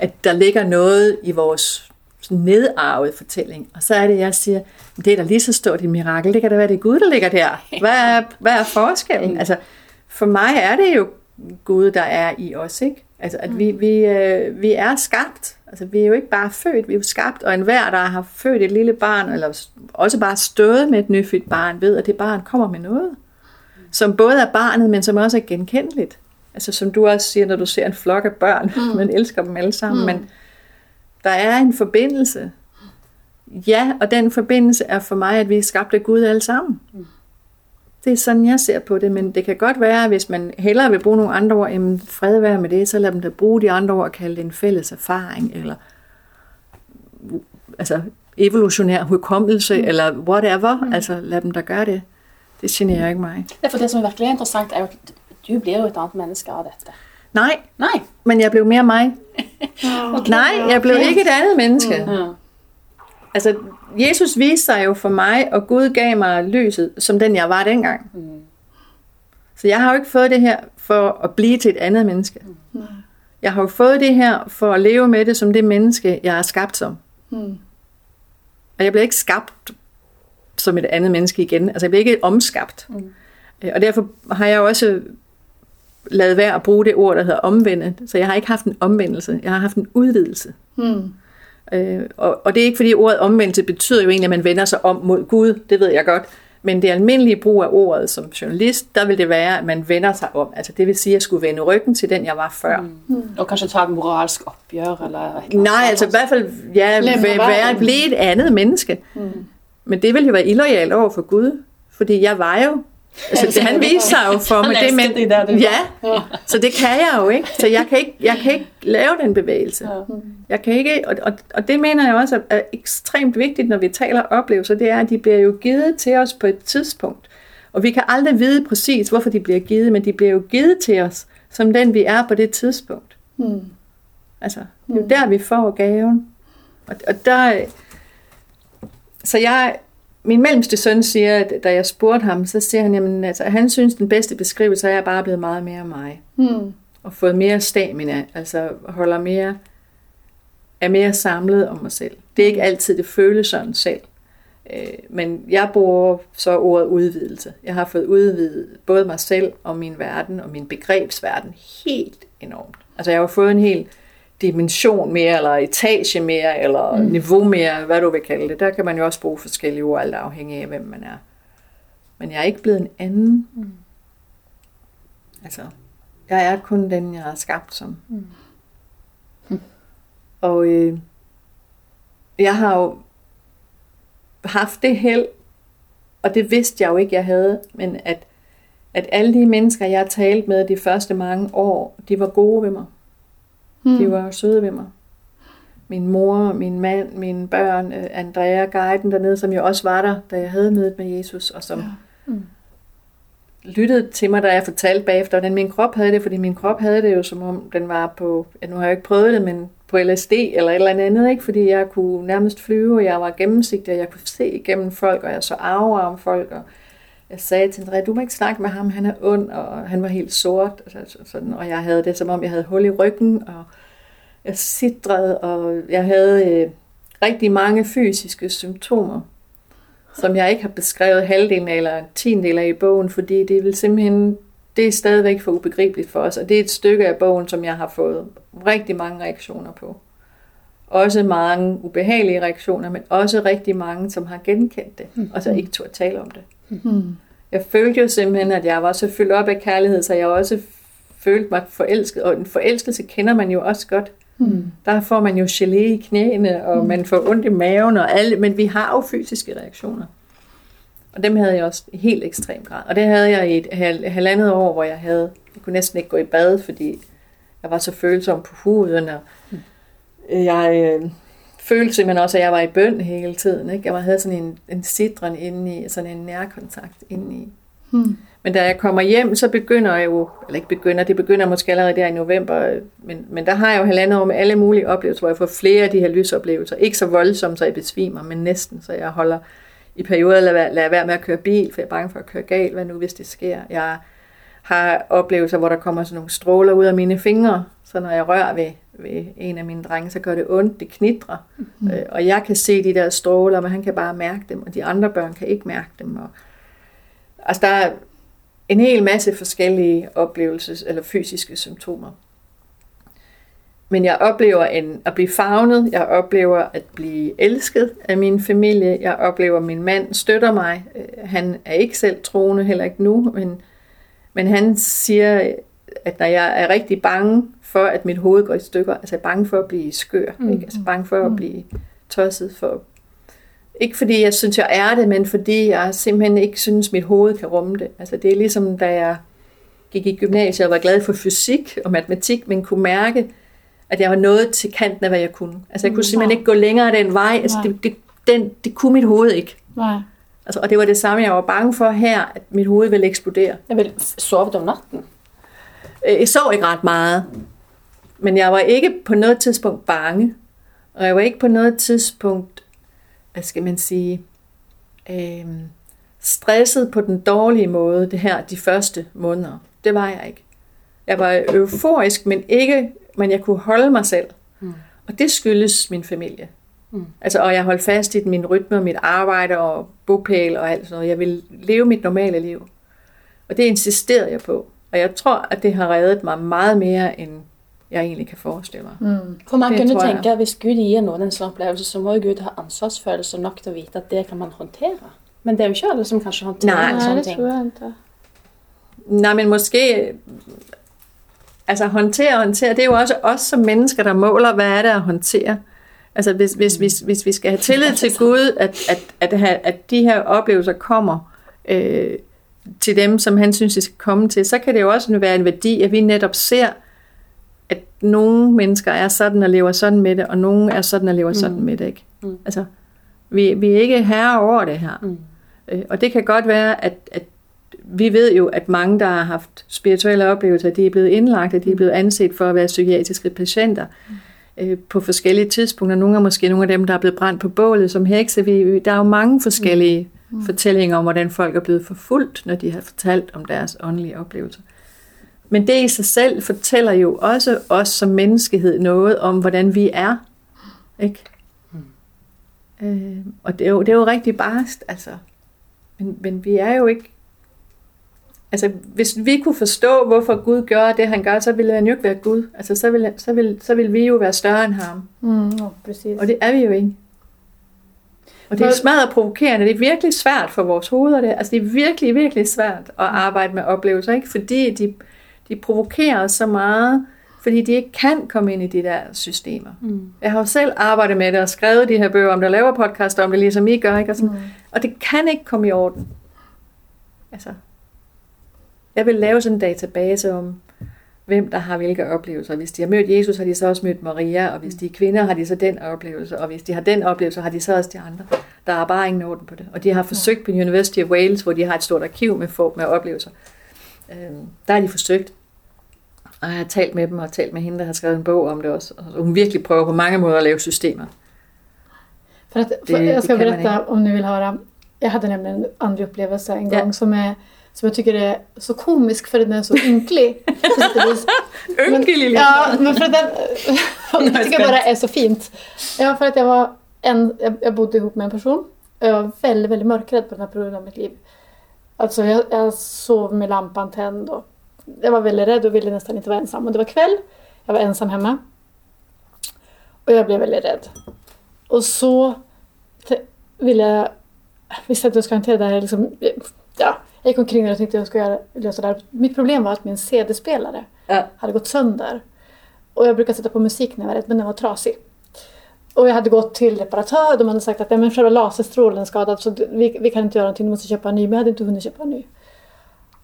at der ligger noget i vores sådan nedarvede fortælling. Og så er det, jeg siger, det er da lige så stort et mirakel. Det kan da være, det er Gud, der ligger der. Hvad er, hvad er forskellen? Altså, for mig er det jo Gud, der er i os, ikke? Altså, at vi, vi, øh, vi er skabt. Altså, vi er jo ikke bare født, vi er jo skabt. Og enhver, der har født et lille barn, eller også bare stået med et nyfødt barn, ved, at det barn kommer med noget. Som både er barnet, men som også er genkendeligt. Altså, som du også siger, når du ser en flok af børn, mm. man elsker dem alle sammen, mm. men der er en forbindelse. Ja, og den forbindelse er for mig, at vi er skabt af Gud alle sammen. Mm. Det er sådan, jeg ser på det, men det kan godt være, hvis man hellere vil bruge nogle andre ord, jamen fred være med det, så lad dem da bruge de andre ord og kalde det en fælles erfaring, eller altså evolutionær hukommelse, mm. eller whatever. Mm. Altså lad dem da gøre det. Det generer ikke mig. Ja, for det som er virkelig interessant, er jo at du blir jo et annet menneske av dette. Nej, Nei. men jeg blev mere mig. Okay. Nej, jeg blev ikke et andet menneske. Ja. Altså, Jesus viste sig jo for mig, og Gud gav mig lyset, som den jeg var dengang. Mm. Så jeg har jo ikke fået det her for at blive til et andet menneske. Nej. Jeg har jo fået det her for at leve med det som det menneske, jeg er skabt som. Mm. Og jeg bliver ikke skabt som et andet menneske igen. Altså, jeg bliver ikke omskabt. Mm. Og derfor har jeg også lavet være at bruge det ord, der hedder omvende. Så jeg har ikke haft en omvendelse. Jeg har haft en udvidelse. Mm. Øh, og, og det er ikke fordi ordet omvendelse betyder jo egentlig, at man vender sig om mod Gud, det ved jeg godt. Men det almindelige brug af ordet som journalist, der vil det være, at man vender sig om. Altså det vil sige, at jeg skulle vende ryggen til den, jeg var før. Mm. Og kanskje ta et moralsk oppgjør, eller Nej, altså i hvert fald ja, være, være. være blive et andet menneske. Mm. Men det vil jo være illoyalt over for Gud, fordi jeg var jo Altså, det, han viste sig jo for mig. Det, men, det der, det ja, så det kan jeg jo ikke. Så jeg kan ikke, jeg kan ikke lave den bevægelse. Jeg kan ikke, og, og, og det mener jeg også er ekstremt vigtigt, når vi taler oplevelser, det er, at de bliver jo givet til os på et tidspunkt. Og vi kan aldrig vide præcis, hvorfor de bliver givet, men de bliver jo givet til os, som den vi er på det tidspunkt. Mm. Altså, det er jo der, vi får gaven. Og, og der... Så jeg... Min mellemste søn siger, at da jeg spurgte ham, så siger han, jamen, altså, at han synes, den bedste beskrivelse er, at jeg bare er blevet meget mere mig. Mm. Og fået mere stamina, altså holder mere, er mere samlet om mig selv. Det er ikke altid, det føles sådan selv. Øh, Men jeg bruger så ordet udvidelse. Jeg har fået udvidet både mig selv og min verden og min begrebsverden helt enormt. Altså jeg har fået en hel dimension mere, eller etage mere, eller mm. niveau mere, hvad du vil kalde det. Der kan man jo også bruge forskellige ord, alt afhængig af, hvem man er. Men jeg er ikke blevet en anden. Mm. Altså, jeg er kun den, jeg er skabt som. Mm. Og øh, jeg har jo haft det held, og det vidste jeg jo ikke, jeg havde, men at, at alle de mennesker, jeg har talt med de første mange år, de var gode ved mig. Mm. De var søde ved mig. Min mor, min mand, mine børn, øh, Andrea, guiden dernede, som jo også var der, da jeg havde mødet med Jesus, og som ja. mm. lyttede til mig, da jeg fortalte bagefter, hvordan min krop havde det, fordi min krop havde det jo, som om den var på, ja, nu har jeg ikke prøvet det, men på LSD eller et eller andet, ikke? fordi jeg kunne nærmest flyve, og jeg var gennemsigtig, og jeg kunne se igennem folk, og jeg så arver om folk, og jeg sagde til Andrea, du må ikke snakke med ham, han er ond, og han var helt sort, altså, sådan, og jeg havde det, som om jeg havde hul i ryggen, og jeg sidrede, og jeg havde øh, rigtig mange fysiske symptomer, som jeg ikke har beskrevet halvdelen eller tiendel af i bogen, fordi det vil simpelthen, det er stadigvæk for ubegribeligt for os, og det er et stykke af bogen, som jeg har fået rigtig mange reaktioner på. Også mange ubehagelige reaktioner, men også rigtig mange, som har genkendt det, mm. og så ikke turde tale om det. Mm. Jeg følte jo simpelthen, at jeg var så fyldt op af kærlighed, så jeg også følte mig forelsket, og en forelskelse kender man jo også godt. Mm. Der får man jo gelé i knæene, og mm. man får ondt i maven, og alle, men vi har jo fysiske reaktioner. Og dem havde jeg også i helt ekstrem grad. Og det havde jeg i et halvandet år, hvor jeg havde, jeg kunne næsten ikke gå i bad, fordi jeg var så følsom på huden, og mm. jeg øh, følte simpelthen også, at jeg var i bøn hele tiden. Ikke? Jeg havde sådan en, en sidren inde i, sådan en nærkontakt inde i. Hmm. Men da jeg kommer hjem, så begynder jeg jo, eller ikke begynder, det begynder måske allerede der i november, men, men der har jeg jo halvandet år med alle mulige oplevelser, hvor jeg får flere af de her lysoplevelser. Ikke så voldsomt, så jeg besvimer, men næsten, så jeg holder i perioder lade, lade være med at køre bil, for jeg er bange for at køre galt, hvad nu hvis det sker. Jeg har oplevelser, hvor der kommer sådan nogle stråler ud af mine fingre, så når jeg rører ved, ved en af mine drenge, så gør det ondt, det knitrer. Mm. Øh, og jeg kan se de der stråler, men han kan bare mærke dem, og de andre børn kan ikke mærke dem. Og, altså der er en hel masse forskellige oplevelses- eller fysiske symptomer. Men jeg oplever en, at blive favnet, jeg oplever at blive elsket af min familie, jeg oplever, at min mand støtter mig. Øh, han er ikke selv troende, heller ikke nu, men, men han siger, at når jeg er rigtig bange for, at mit hoved går i stykker, altså jeg er bange for at blive skør, mm. ikke? altså bange for at mm. blive tosset, for ikke fordi jeg synes, jeg er det, men fordi jeg simpelthen ikke synes, mit hoved kan rumme det. Altså det er ligesom, da jeg gik i gymnasiet og var glad for fysik og matematik, men kunne mærke, at jeg var nået til kanten af, hvad jeg kunne. Altså jeg kunne simpelthen ikke gå længere den vej. Altså det, det, den, det kunne mit hoved ikke. Nej. Altså, og det var det samme, jeg var bange for her, at mit hoved ville eksplodere. Jeg vil sove om natten? Øh, jeg sov ikke ret meget. Men jeg var ikke på noget tidspunkt bange. Og jeg var ikke på noget tidspunkt hvad skal man sige, øh, stresset på den dårlige måde, det her, de første måneder. Det var jeg ikke. Jeg var euforisk, men ikke, men jeg kunne holde mig selv. Mm. Og det skyldes min familie. Mm. Altså, og jeg holdt fast i min rytme og mit arbejde og bopæl og alt sådan noget. Jeg ville leve mit normale liv. Og det insisterede jeg på. Og jeg tror, at det har reddet mig meget mere, end jeg egentlig kan forestille mig. Mm. For man det kunne tænke, at hvis Gud giver nogen en sådan oplevelse, så må Gud have ansvarsfølelse nok til at vite, at det kan man håndtere. Men det er jo ikke alle, som kanskje håndterer Nej, sådan ting. Nej, det tror jeg ikke. Nej, men måske... Altså håndtere og håndtere, det er jo også os som mennesker, der måler, hvad er det at håndtere. Altså hvis, hvis, hvis, hvis vi skal have tillid til Gud, at, at, at, at, at de her oplevelser kommer øh, til dem, som han synes, de skal komme til, så kan det jo også være en værdi, at vi netop ser, at nogle mennesker er sådan og lever sådan med det, og nogle er sådan og lever mm. sådan med det. Ikke? Mm. Altså, vi, vi er ikke herre over det her. Mm. Øh, og det kan godt være, at, at vi ved jo, at mange, der har haft spirituelle oplevelser, de er blevet indlagt, at de er blevet anset for at være psykiatriske patienter mm. øh, på forskellige tidspunkter. Nogle er måske nogle af dem, der er blevet brændt på bålet som hekse. Vi, der er jo mange forskellige mm. Fortællinger om, hvordan folk er blevet forfulgt, når de har fortalt om deres åndelige oplevelser. Men det i sig selv fortæller jo også os som menneskehed noget om, hvordan vi er. Ikke? Mm. Øh, og det er, jo, det er jo rigtig barst, altså. Men, men vi er jo ikke... Altså, hvis vi kunne forstå, hvorfor Gud gør det, han gør, så ville han jo ikke være Gud. Altså, så ville, så ville, så ville vi jo være større end ham. Mm, ja, præcis. Og det er vi jo ikke. Og det er smadret provokerende. Det er virkelig svært for vores hoveder. Det. Altså, det er virkelig, virkelig svært at arbejde med oplevelser, ikke? Fordi de, de provokerer så meget, Fordi de ikke kan komme ind i de der systemer. Mm. Jeg har jo selv arbejdet med det og skrevet de her bøger om det, og laver podcast om det, ligesom I gør. Ikke? Og, sådan. Mm. og det kan ikke komme i orden. Altså, jeg vil lave sådan en database om, hvem der har hvilke oplevelser. Hvis de har mødt Jesus, har de så også mødt Maria, og hvis de er kvinder, har de så den oplevelse, og hvis de har den oplevelse, har de så også de andre. Der er bare ingen orden på det. Og de har forsøgt på University of Wales, hvor de har et stort arkiv med, folk med oplevelser. Øhm, der har de forsøgt. Og jeg har talt med dem, og talt med hende, der har skrevet en bog om det også. Og hun virkelig prøver på mange måder at lave systemer. För att, för Det- jag ska berätta om ni vill höra. Jag hade nämligen en andlig upplevelse en Ja. gång som, är, som jag tycker är så komisk för att den är så ynklig. Ynke lille Ja, men för att den... jag tycker bara är så fint. Ja, för att jag var en... Jag, jag bodde ihop med en person. Och jag var väldigt, väldigt mörkrädd på den här perioden av mitt liv. Alltså jag, jag sov med lampan tänd och jag var väldigt rädd och ville nästan inte vara ensam. Och det var kväll. Jag var ensam hemma. Och jag blev väldigt rädd. Och så ville jag... Visste att jag ska hantera det här liksom... Ja, jag gick omkring där och tänkte att jag skulle göra- lösa det här. Mitt problem var att min CD-spelare Ja. hade gått sönder. Och jag brukar sätta på musik när jag var rädd, men den var trasig. Och jag hade gått till reparatör, de hade sagt att "Nej, men själva laserstrålen är skadad så vi, vi kan inte göra någonting, du måste köpa en ny. Men jag hade inte hunnit köpa en ny.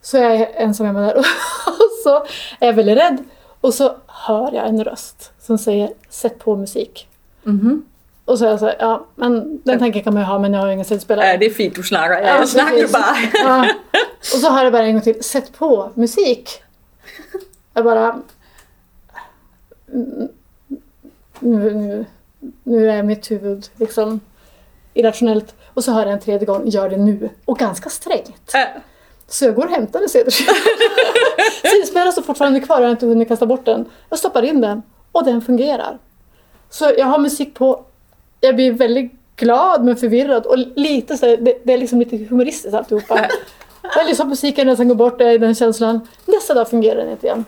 Så jag är ensam hemma där och så är jag väldigt rädd. Och så hör jag en röst som säger sätt på musik. Mm-hmm. Och så är jag så här, ja men den tanken kan man ju ha men jag har ingen CD-spelare. Ja, det er fint, du snakker. Ja, Ja, precis. bare. Ja. Och så hör jag bara en gång till, sätt på musik. Jag bara... Nu, nu, nu är mitt huvud liksom irrationellt. Och så hör jag en tredje gång, gör det nu. Och ganska strängt. Ja. Så jag går och hämtar en CD-spelare. CD-spelaren står fortfarande kvar, jag har inte hunnit kasta bort den. Jag stoppar in den och den fungerar. Så jag har musik på. Jag blir väldigt glad men förvirrad och lite så det, det är liksom lite humoristiskt alltihopa. Jag lyssnar på musiken och sen går bort jag i den känslan. Nästa dag fungerar den inte igen.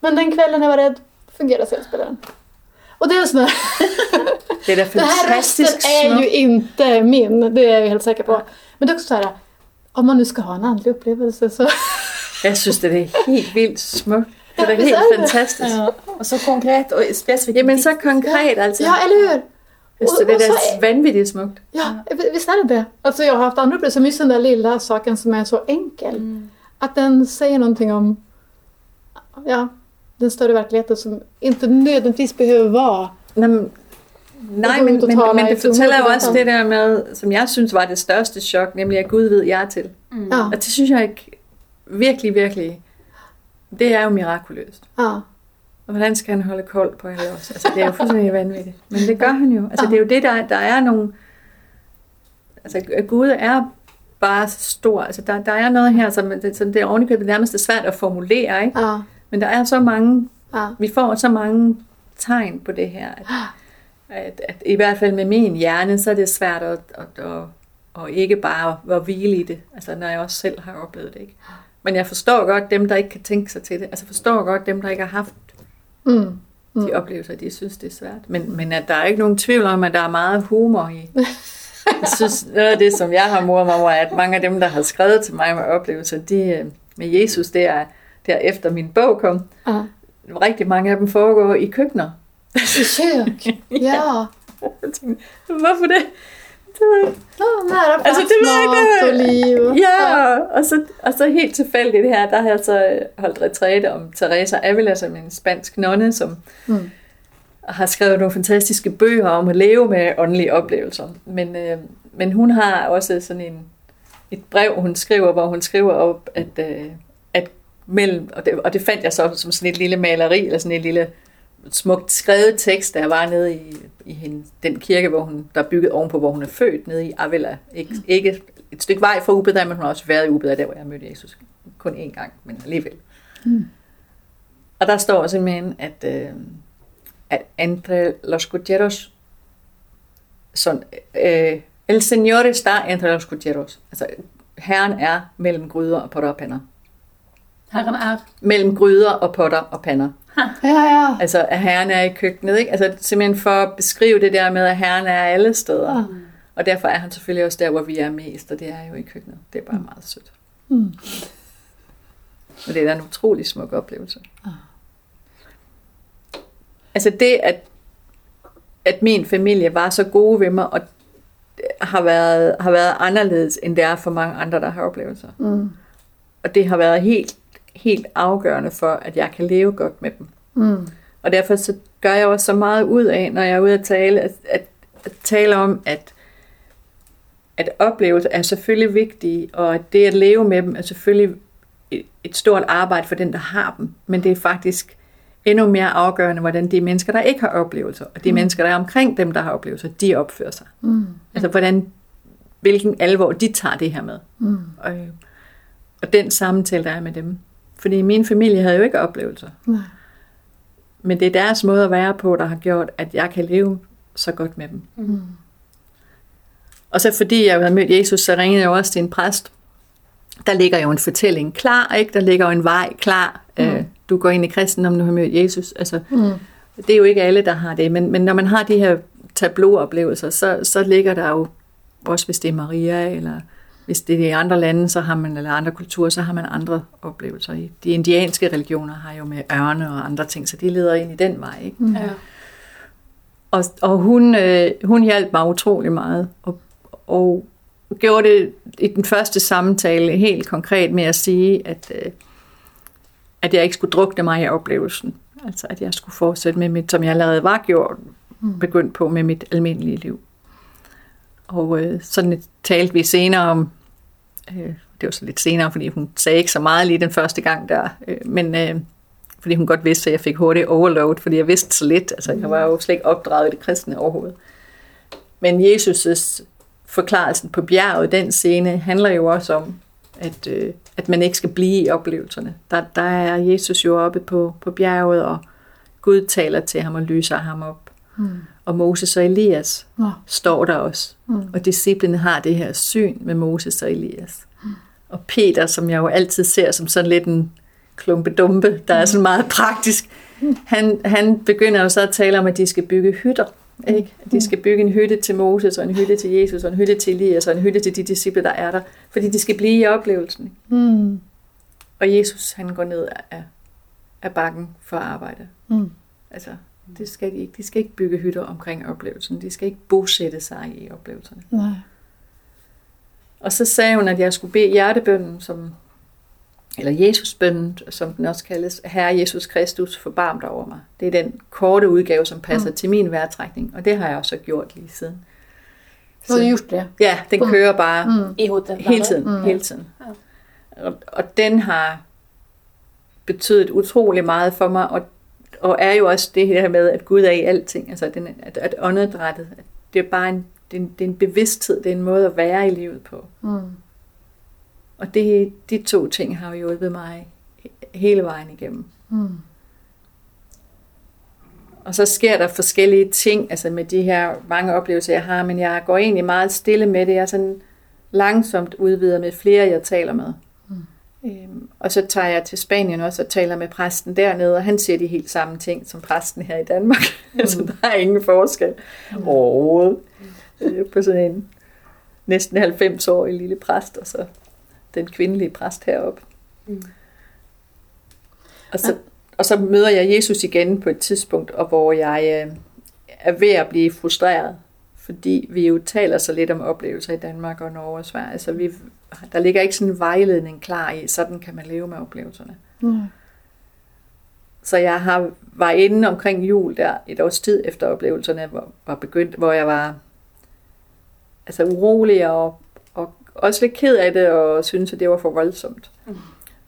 Men den kvällen jag var rädd fungerar CD-spelaren. Och det är en sån här, Det er da den här rösten är ju inte min, det är jag helt säker på. Men det är också så här, om man nu ska ha en andlig upplevelse så... Jeg synes, det er helt vildt smukt. Det er Ja, helt det det. fantastisk. Ja, og så konkret og spesifikt. Jamen, så konkret altså. Ja, eller hur? Synes, det är- vanvittigt smukt. Ja, visst är det det? Alltså jag har haft andra upplevelser, som just den där lilla saken som är så enkel. Att den säger någonting om ja, den större verkligheten som inte nödvändigtvis behöver vara. Men, nej, gå men, og men, men i det fortæller jo også det der med, som jeg synes var det største chok, nemlig at Gud ved, jeg er til. Ja, Og det synes jeg ikke virkelig, virkelig, det er jo mirakuløst. ja, Og hvordan skal han holde kold på alle os? Altså, det er jo fuldstændig vanvittigt. Men det gør han jo. Altså, det er jo det, der, der er nogle... Altså, Gud er bare så stor. Altså, der, der er noget her, som det, som det er ovenikøbet nærmest er svært at formulere, ikke? ja, Men der er så mange... ja. Vi får så mange tegn på det her, at, at, at i hvert fald med min hjerne, så er det svært at, at, at, at ikke bare at hvile i det. Altså, når jeg også selv har oplevet det, ikke? Men jeg forstår godt dem, der ikke kan tænke sig til det. Altså, forstår godt dem, der ikke har haft Mm. de oplevelser, de synes, det er svært. Men, men at der er ikke nogen tvivl om, at der er meget humor i. Jeg synes, noget af det, som jeg har moret mig over, er, at mange af dem, der har skrevet til mig med oplevelser, de, øh, med Jesus, det er, det er efter min bog kom. ja. Rigtig mange af dem foregår i køkkener. I kök, ja. Tænkte, Hvorfor det? Det ikke. plats, Alltså, det var och liv. Ja, og så, og så helt tilfældigt her, der har jeg så holdt retræte om Teresa Avila, som en spansk nonne, som Mm. har skrevet nogle fantastiske bøger om at leve med åndelige oplevelser. Men, øh, men hun har også sådan en, et brev, hun skriver, hvor hun skriver op, at, øh, at mellem, og det, og det fandt jeg så som sådan et lille maleri, eller sådan et lille smukt skrevet tekst, der var nede i, i hende, den kirke, hvor hun, der er bygget ovenpå, hvor hun er født, nede i Avila. Ikke, ikke et stykke vej fra Ubeda, men hun har også været i Ubeda, der hvor jeg mødte Jesus. Kun én gang, men alligevel. Mm. Og der står simpelthen, at, øh, at entre los cucheros son, øh, el señor está entre los cucheros. Altså, herren er mellem gryder og potter og pander. Herren er Mellem gryder og potter og pander. Ja, ja. Altså, at herren er i køkkenet, ikke? Altså, simpelthen for at beskrive det der med, at herren er alle steder. Ja. Og derfor er han selvfølgelig også der, hvor vi er mest, og det er jo i køkkenet. Det er bare meget sødt. Mm. Og det er en utrolig smuk oplevelse. altså det, at, at min familie var så gode ved mig, og har været, har været anderledes, end det er for mange andre, der har oplevelser. Mm. Og det har været helt, helt afgørende for, at jeg kan leve godt med dem. Mm. Og derfor så gør jeg også så meget ud af, når jeg er ude at tale, at, at, at tale om, at, at oplevelser er selvfølgelig vigtige, og at det at leve med dem er selvfølgelig et, stort arbejde for den, der har dem. Men det er faktisk endnu mere afgørende, hvordan de mennesker, der ikke har oplevelser, og de mm. mennesker, der er omkring dem, der har oplevelser, de opfører sig. Mm. Altså hvordan, hvilken alvor de tager det her med. Mm. Og, og den samtale, der er med dem. Fordi min familie havde jo ikke oplevelser. Nej. Men det er deres måde at være på, der har gjort, at jeg kan leve så godt med dem. Mm. Og så fordi jeg havde mødt Jesus, så ringede jeg også til en præst. Der ligger jo en fortælling klar, ikke? Der ligger jo en vej klar. Mm. Øh, du går ind i kristen, om du har mødt Jesus. Altså, mm. Det er jo ikke alle, der har det. Men, men når man har de her tableauoplevelser, så, så ligger der jo, også hvis det er Maria, eller hvis det er i andre lande, så har man, eller andre kulturer, så har man andre oplevelser. De indianske religioner har jo med ørne og andre ting, så de leder ind i den vej. Ikke? Mm. Ja. Og, og hun, øh, hun hjalp mig utrolig meget, og, og gjorde det i den første samtale helt konkret med at sige, at, øh, at jeg ikke skulle drukne mig i oplevelsen. Altså at jeg skulle fortsætte med mit, som jeg allerede var gjort, mm. begyndt på med mit almindelige liv. Og øh, sådan talte vi senere om, øh, det var så lidt senere, fordi hun sagde ikke så meget lige den første gang der, øh, men øh, fordi hun godt vidste, at jeg fik hurtigt overload, fordi jeg vidste så lidt. Altså, jeg var jo slet ikke opdraget i det kristne overhovedet. Men Jesus' forklarelsen på bjerget, den scene, handler jo også om, at, øh, at man ikke skal blive i oplevelserne. Der, der er Jesus jo oppe på, på bjerget, og Gud taler til ham og lyser ham op. Mm. Og Moses og Elias ja. står der også. Mm. Og disciplene har det her syn med Moses og Elias. Mm. Og Peter, som jeg jo altid ser som sådan lidt en klumpedumpe, der er sådan meget praktisk, han, han begynder jo så at tale om, at de skal bygge hytter. Ikke? At de skal bygge en hytte til Moses, og en hytte til Jesus, og en hytte til Elias, og en hytte til de disciple, der er der. Fordi de skal blive i oplevelsen. Mm. Og Jesus, han går ned af, af bakken for at arbejde. Mm. Altså, det skal de ikke. De skal ikke bygge hytter omkring oplevelsen. De skal ikke bosætte sig i oplevelserne. Nej. Og så sagde hun, at jeg skulle bede hjertebønden, som eller Jesusbønnen, som den også kaldes, Herre Jesus Kristus, forbarm dig over mig. Det er den korte udgave, som passer mm. til min vejrtrækning, og det har jeg også gjort lige siden. Så, du har gjort det? Ja, den mm. kører bare mm. I hovedet, hele tiden. Mm. Hele tiden. Ja. Og, og den har betydet utrolig meget for mig, og, og er jo også det her med, at Gud er i alting, altså den, at, at åndedrættet, det er bare en, det er en, det er en bevidsthed, det er en måde at være i livet på. Mm. Og det, de to ting har jo hjulpet mig hele vejen igennem. Mm. Og så sker der forskellige ting, altså med de her mange oplevelser, jeg har, men jeg går egentlig meget stille med det. Jeg er sådan langsomt udvider med flere, jeg taler med. Øhm, og så tager jeg til Spanien også og taler med præsten dernede, og han siger de helt samme ting som præsten her i Danmark. Mm. altså, der er ingen forskel mm. overhovedet mm. på sådan en næsten 90-årig lille præst, og så den kvindelige præst heroppe. Mm. Og, så, og så møder jeg Jesus igen på et tidspunkt, og hvor jeg øh, er ved at blive frustreret, fordi vi jo taler så lidt om oplevelser i Danmark og Norge og Sverige, så vi, der ligger ikke sådan en vejledning klar i, sådan kan man leve med oplevelserne. Mm. Så jeg har, var inde omkring jul der et års tid efter oplevelserne var, var begyndt, hvor jeg var altså urolig og også lidt ked af det, og synes, at det var for voldsomt. Mm.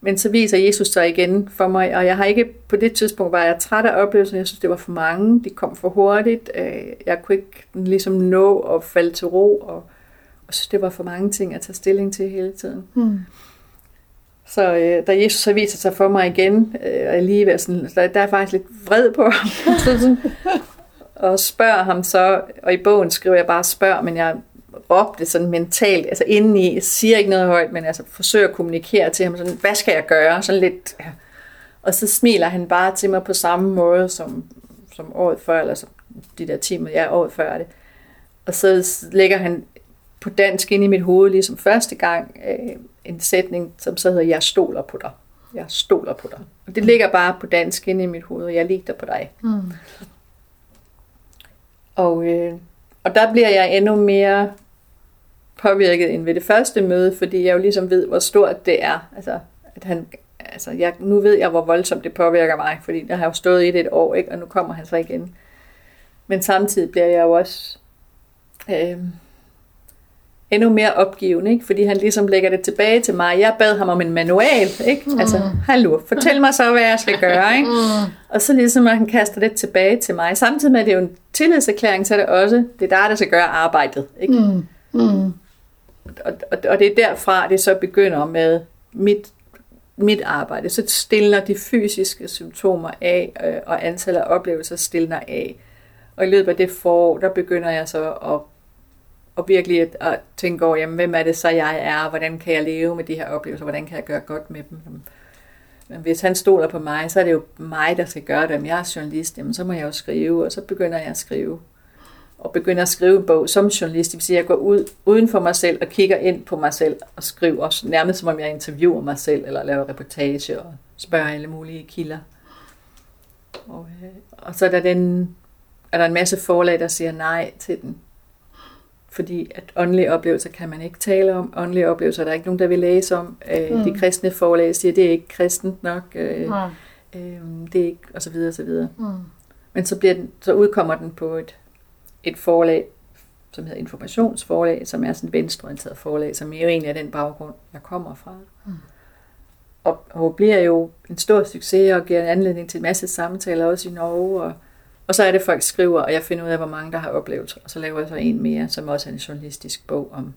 Men så viser Jesus sig igen for mig, og jeg har ikke, på det tidspunkt var jeg træt af oplevelsen, jeg synes, det var for mange, de kom for hurtigt, øh, jeg kunne ikke ligesom nå at falde til ro, og, og synes, det var for mange ting at tage stilling til hele tiden. Mm. Så øh, da Jesus så viser sig for mig igen, øh, og lige sådan, der, der er faktisk lidt vred på ham, og spørger ham så, og i bogen skriver jeg bare spørg, men jeg råbte sådan mentalt, altså indeni, jeg siger ikke noget højt, men altså forsøger at kommunikere til ham, sådan, hvad skal jeg gøre? Sådan lidt, ja. Og så smiler han bare til mig på samme måde som, som året før, eller som de der timer, jeg ja, året før det. Og så lægger han på dansk ind i mit hoved, ligesom første gang, øh, en sætning, som så hedder, jeg stoler på dig. Jeg stoler på dig. Og det ligger bare på dansk ind i mit hoved, og jeg ligger på dig. Mm. Og, øh, og der bliver jeg endnu mere påvirket end ved det første møde, fordi jeg jo ligesom ved, hvor stort det er. Altså, at han, altså jeg, nu ved jeg, hvor voldsomt det påvirker mig, fordi der har jo stået i det et år, ikke? og nu kommer han så igen. Men samtidig bliver jeg jo også øh, endnu mere opgivende, ikke? fordi han ligesom lægger det tilbage til mig. Jeg bad ham om en manual, ikke? Mm. altså, hallo, fortæl mig så, hvad jeg skal gøre. Ikke? Mm. Og så ligesom, at han kaster det tilbage til mig. Samtidig med, at det er jo en tillidserklæring, så er det også, det er der, der skal gøre arbejdet. Ikke? Mm. Mm. Og, og, og det er derfra, det så begynder med mit, mit arbejde. Så stiller de fysiske symptomer af, øh, og antallet af oplevelser stiller af. Og i løbet af det forår, der begynder jeg så at, at virkelig at, at tænke over, jamen, hvem er det så, jeg er? Hvordan kan jeg leve med de her oplevelser? Hvordan kan jeg gøre godt med dem? Men hvis han stoler på mig, så er det jo mig, der skal gøre det. Om jeg er journalist, jamen, så må jeg jo skrive, og så begynder jeg at skrive. Og begynder at skrive en bog som journalist. Det vil sige, at jeg går ud uden for mig selv og kigger ind på mig selv og skriver, nærmest som om jeg interviewer mig selv, eller laver reportage og spørger alle mulige kilder. Og, øh, og så er der den er der en masse forlag, der siger nej til den. Fordi at åndelige oplevelser kan man ikke tale om. Åndelige oplevelser er der ikke nogen, der vil læse om. Øh, mm. De kristne forlag siger, det er ikke kristent nok. Øh, mm. øh, det er ikke, og så videre, og så videre. Mm. Men så, bliver den, så udkommer den på et, et forlag, som hedder Informationsforlag, som er sådan et venstreorienteret forlag, som er jo egentlig er den baggrund, jeg kommer fra. Mm. Og, og bliver jo en stor succes og giver en anledning til en masse samtaler også i Norge, og og så er det, folk skriver, og jeg finder ud af, hvor mange der har oplevet. Og så laver jeg så en mere, som også er en journalistisk bog om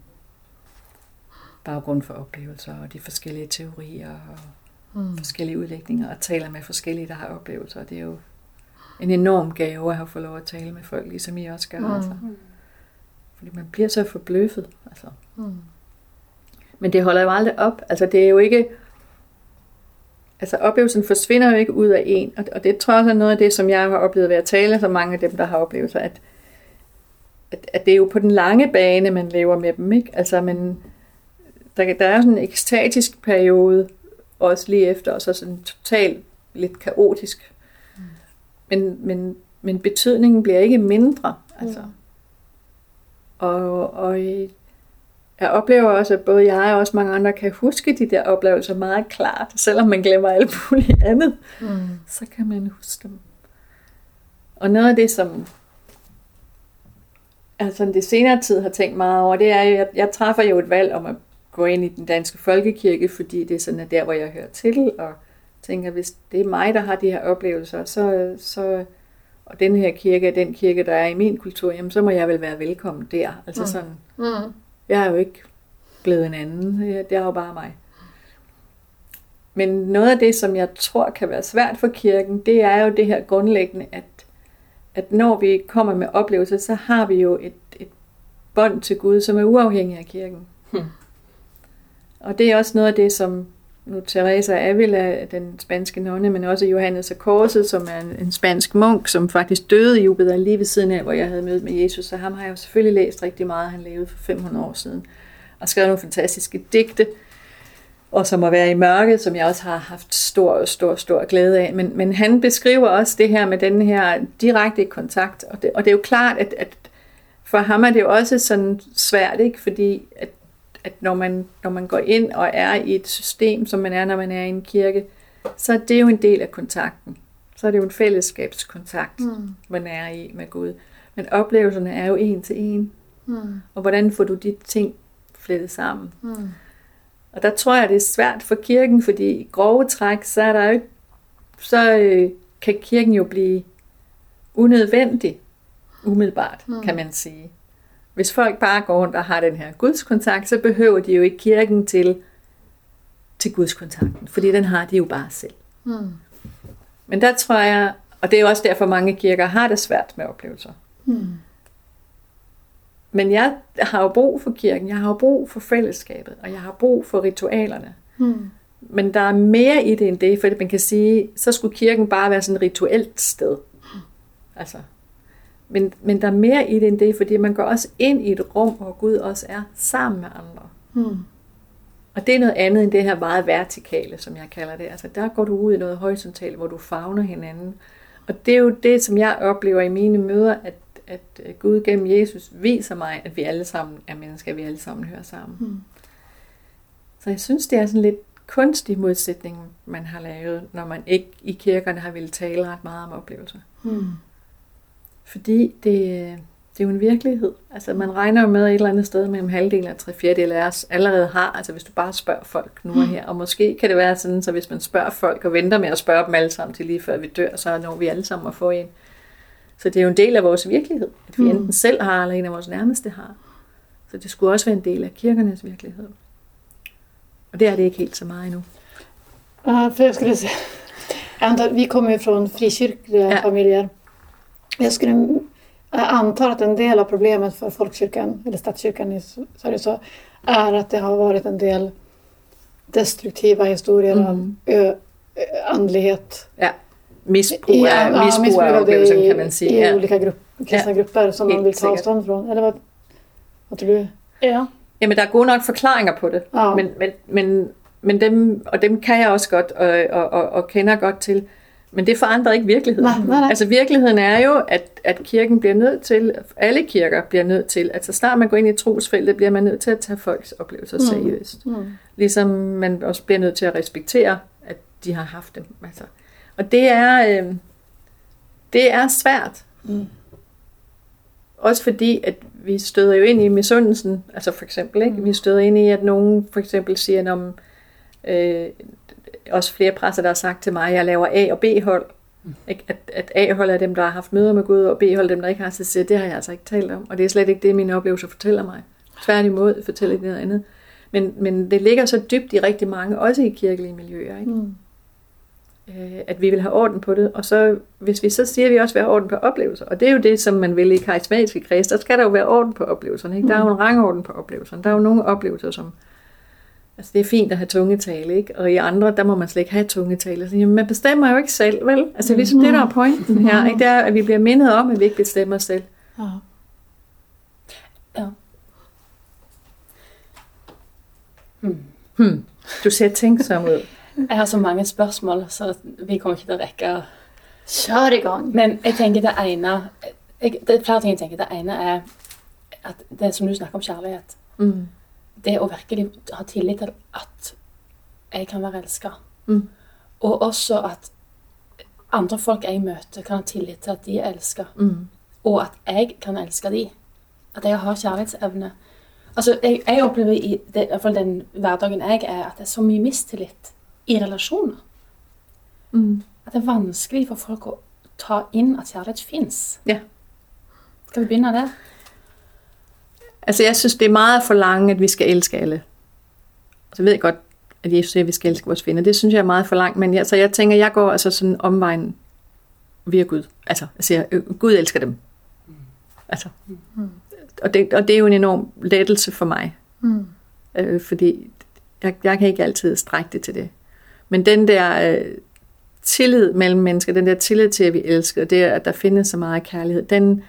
baggrund for oplevelser og de forskellige teorier og mm. forskellige udlægninger, og taler med forskellige, der har oplevelser. Og det er jo en enorm gave at have fået lov at tale med folk, ligesom I også gør. Mm. Altså. Fordi man bliver så forbløffet. Altså. Mm. Men det holder jo aldrig op. Altså det er jo ikke altså oplevelsen forsvinder jo ikke ud af en, og, og det tror jeg også er noget af det, som jeg har oplevet ved at tale så mange af dem, der har oplevelser, at, at, at det er jo på den lange bane, man lever med dem, ikke? Altså, men der, der er sådan en ekstatisk periode, også lige efter, og så sådan totalt lidt kaotisk. Mm. Men, men, men betydningen bliver ikke mindre, altså. Mm. Og, og jeg oplever også, at både jeg og også mange andre kan huske de der oplevelser meget klart. Selvom man glemmer alt muligt andet, mm. så kan man huske dem. Og noget af det, som altså det senere tid har tænkt meget over, det er, at jeg, jeg træffer jo et valg om at gå ind i den danske folkekirke, fordi det er sådan, at der, hvor jeg hører til, og tænker, hvis det er mig, der har de her oplevelser, så, så og den her kirke er den kirke, der er i min kultur, jamen så må jeg vel være velkommen der. Altså mm. sådan, mm. Jeg er jo ikke blevet en anden. Det er jo bare mig. Men noget af det, som jeg tror kan være svært for kirken, det er jo det her grundlæggende, at, at når vi kommer med oplevelser, så har vi jo et, et bånd til Gud, som er uafhængig af kirken. Hmm. Og det er også noget af det, som nu Teresa Avila, den spanske nonne, men også Johannes af Korset, som er en, en spansk munk, som faktisk døde i Jupiter lige ved siden af, hvor jeg havde mødt med Jesus. Så ham har jeg jo selvfølgelig læst rigtig meget. Han levede for 500 år siden og skrev nogle fantastiske digte, og som at være i mørket, som jeg også har haft stor, stor, stor glæde af. Men, men han beskriver også det her med den her direkte kontakt, og det, og det er jo klart, at, at for ham er det jo også sådan svært, ikke? fordi at at når man, når man går ind og er i et system, som man er, når man er i en kirke, så er det jo en del af kontakten. Så er det jo en fællesskabskontakt, mm. man er i med Gud. Men oplevelserne er jo en til en. Mm. Og hvordan får du de ting flettet sammen? Mm. Og der tror jeg, det er svært for kirken, fordi i grove træk, så er der jo ikke, så øh, kan kirken jo blive unødvendig umiddelbart, mm. kan man sige. Hvis folk bare går rundt og har den her gudskontakt, så behøver de jo ikke kirken til, til gudskontakten, fordi den har de jo bare selv. Mm. Men der tror jeg, og det er jo også derfor mange kirker har det svært med oplevelser. Mm. Men jeg har jo brug for kirken, jeg har jo brug for fællesskabet, og jeg har brug for ritualerne. Mm. Men der er mere i det end det, for man kan sige, så skulle kirken bare være sådan et rituelt sted. Altså, men, men der er mere i det end det, fordi man går også ind i et rum, hvor Gud også er sammen med andre. Hmm. Og det er noget andet end det her meget vertikale, som jeg kalder det. Altså der går du ud i noget horisontalt, hvor du fagner hinanden. Og det er jo det, som jeg oplever i mine møder, at, at at Gud gennem Jesus viser mig, at vi alle sammen er mennesker, vi alle sammen hører sammen. Mm. Så jeg synes, det er sådan lidt kunstig modsætning, man har lavet, når man ikke i kirkerne har ville tale ret meget om oplevelser. Mm. Fordi det, det er jo en virkelighed. Altså man regner jo med et eller andet sted mellem halvdelen og tre fjerdedel af os allerede har, altså hvis du bare spørger folk nu og her. Og måske kan det være sådan, så hvis man spørger folk og venter med at spørge dem alle sammen til lige før vi dør, så når vi alle sammen at få en. Så det er jo en del af vores virkelighed, at vi enten selv har, eller en af vores nærmeste har. Så det skulle også være en del af kirkernes virkelighed. Och det är det inte helt så meget endnu. Ja, för jag skulle säga, vi kommer ju från frikyrkliga ja. familjer. Jag, skulle, jag antar att en del av problemet för folkkyrkan, eller statskyrkan i Sverige, så, är att det har varit en del destruktiva historier mm. av ö, andlighet. Ja, missbruk, ja, missbruk av det kan man säga. I, i olika grupp, kristna ja. grupper som Helt man vill ta avstånd från. Eller vad, vad tror du? Ja. Jamen, der er gode nok forklaringer på det, ja. men, men, men, men dem, og dem kan jeg også godt og, og, og, og kender godt til. Men det forandrer ikke virkeligheden. Nej, nej, nej. Altså virkeligheden er jo, at, at kirken bliver nødt til, alle kirker bliver nødt til, at så snart man går ind i trosfeltet, bliver man nødt til at tage folks oplevelser mm. seriøst. Mm. Ligesom man også bliver nødt til at respektere, at de har haft dem. Altså. Og det er, øh, det er svært. Mm. Også fordi, at vi støder jo ind i misundelsen, altså for eksempel, ikke? vi støder ind i, at nogen for eksempel siger, om øh, også flere presser, der har sagt til mig, at jeg laver A- og B-hold, ikke? At, at A-hold er dem, der har haft møder med Gud, og B-hold er dem, der ikke har, så siger, det har jeg altså ikke talt om, og det er slet ikke det, mine oplevelser fortæller mig. Tværtimod fortæller det noget andet. Men, men det ligger så dybt i rigtig mange, også i kirkelige miljøer. Ikke? Mm øh, at vi vil have orden på det. Og så, hvis vi så siger, at vi også vil have orden på oplevelser, og det er jo det, som man vil i karismatiske kreds, der skal der jo være orden på oplevelserne. Ikke? Der er jo en rangorden på oplevelserne. Der er jo nogle oplevelser, som... Altså, det er fint at have tungetale, ikke? Og i andre, der må man slet ikke have tungetale. Så, jamen, man bestemmer jo ikke selv, vel? Altså, ligesom det, der er pointen her, ikke? Det er, at vi bliver mindet om, at vi ikke bestemmer selv. Ja. Ja. Hmm. Hmm. Du ser tænksom ud. Jeg har så mange spørsmål, så vi kommer ikke til å rekke Kjør i gang! Men jeg tenker det ene jeg, Det er flere ting jeg tenker. Det ene er at det som du snakker om kjærlighet. Mm. Det å virkelig ha tillit til at jeg kan være elska. Mm. Og også at andre folk jeg møter, kan ha tillit til at de er elska. Mm. Og at jeg kan elske de. At jeg har kjærlighetsevne. Altså, jeg, jeg opplever i, det, i hvert fall den hverdagen jeg er, at det er så mye mistillit i relasjoner. Mm. At det er vanskelig for folk å ta inn at kjærlighet fins. Ja. Skal vi begynne der? Altså, jeg synes, det er meget for langt, at vi skal elske alle. Så jeg godt, at Jesus siger, at vi skal elske vores venner. Det synes jeg er meget for langt, men jeg, så jeg tænker, jeg går altså sådan omvejen via Gud. Altså, jeg siger, øh, Gud elsker dem. Altså, mm. og, det, og det er jo en enorm lettelse for mig. Mm. Øh, fordi jeg, jeg kan ikke altid strække det til det. Men den der øh, tillid mellem mennesker, den der tillid til, at vi elsker, det at der findes så meget kærlighed, den,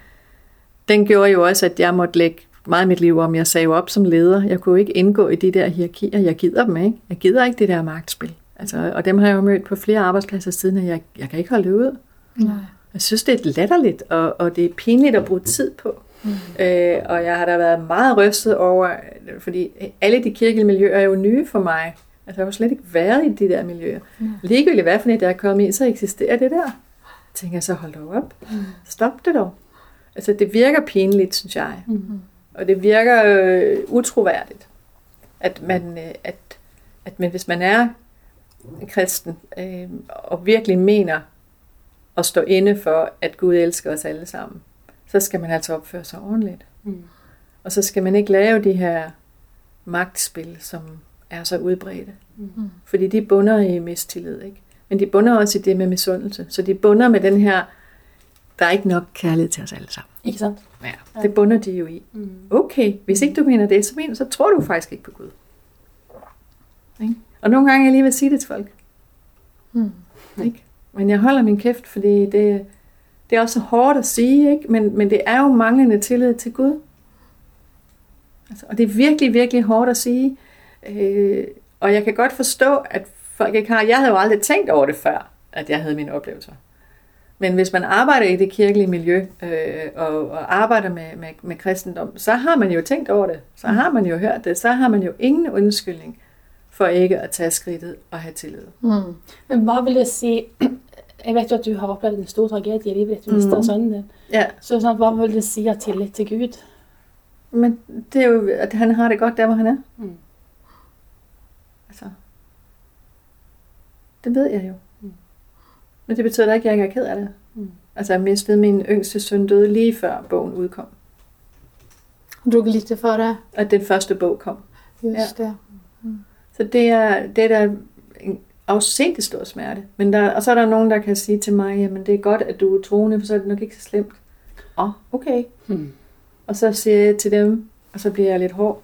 den gjorde jo også, at jeg måtte lægge meget af mit liv om. Jeg sagde jo op som leder. Jeg kunne ikke indgå i de der hierarkier. Jeg gider dem ikke. Jeg gider ikke det der magtspil. Altså, og dem har jeg jo mødt på flere arbejdspladser siden, at jeg, jeg kan ikke holde det ud. Nej. Jeg synes, det er latterligt, og, og det er pinligt at bruge tid på. Mm. Øh, og jeg har da været meget rystet over, fordi alle de kirkelige miljøer er jo nye for mig. Altså, jeg har slet ikke været i de der miljøer. Mm. Ligegyldigt hvad for et, der er kommet ind, så eksisterer det der. Jeg tænker så, hold dog op. Mm. Stop det dog. Altså, det virker pinligt, synes jeg. Mm. Og det virker øh, utroværdigt, at man, øh, at, at man, hvis man er kristen, øh, og virkelig mener at stå inde for, at Gud elsker os alle sammen, så skal man altså opføre sig ordentligt. Mm. Og så skal man ikke lave de her magtspil, som er så udbredte. Mm. Fordi de bunder i mistillid, ikke? Men de bunder også i det med misundelse. Så de bunder med den her, der er ikke nok kærlighed til os alle sammen. Ikke sant? Ja, det bunder de jo i. Mm. Okay, hvis ikke du mener det, så, mener, så tror du faktisk ikke på Gud. Ikke? Og nogle gange er jeg lige ved at sige det til folk. Mm. Ikke? Men jeg holder min kæft, fordi det, det er også hårdt at sige, ikke? Men, men det er jo manglende tillid til Gud. Altså, og det er virkelig, virkelig hårdt at sige. Øh, og jeg kan godt forstå, at folk ikke har... Jeg havde jo aldrig tænkt over det før, at jeg havde mine oplevelser. Men hvis man arbejder i det kirkelige miljø, øh, og, og arbejder med, med, med kristendom, så har man jo tænkt over det. Så har man jo hørt det. Så har man jo ingen undskyldning for ikke at tage skridtet og have tillid. Mm. Men hvad vil det sige... Jeg vet jo at du har oplevet en stor tragedie i livet. Du mm. sønnen din. Ja. Så sånn, hva vil det si at tillit til Gud? Men det er jo, at han har det godt der, hvor han er. Mm. Altså, det ved jeg jo. Mm. Men det betyder da ikke, at jeg ikke er ked af det. Mm. Altså, jeg mistede min yngste søn døde lige før bogen udkom. Drog lite före. At den første bog kom. Just det. Så det er, det er da en afsindig stor smerte. Men der, og så er der nogen, der kan sige til mig, jamen det er godt, at du er troende, for så er det nok ikke så slemt. Åh, oh, okay. Mm. Og så siger jeg til dem, og så bliver jeg lidt hård.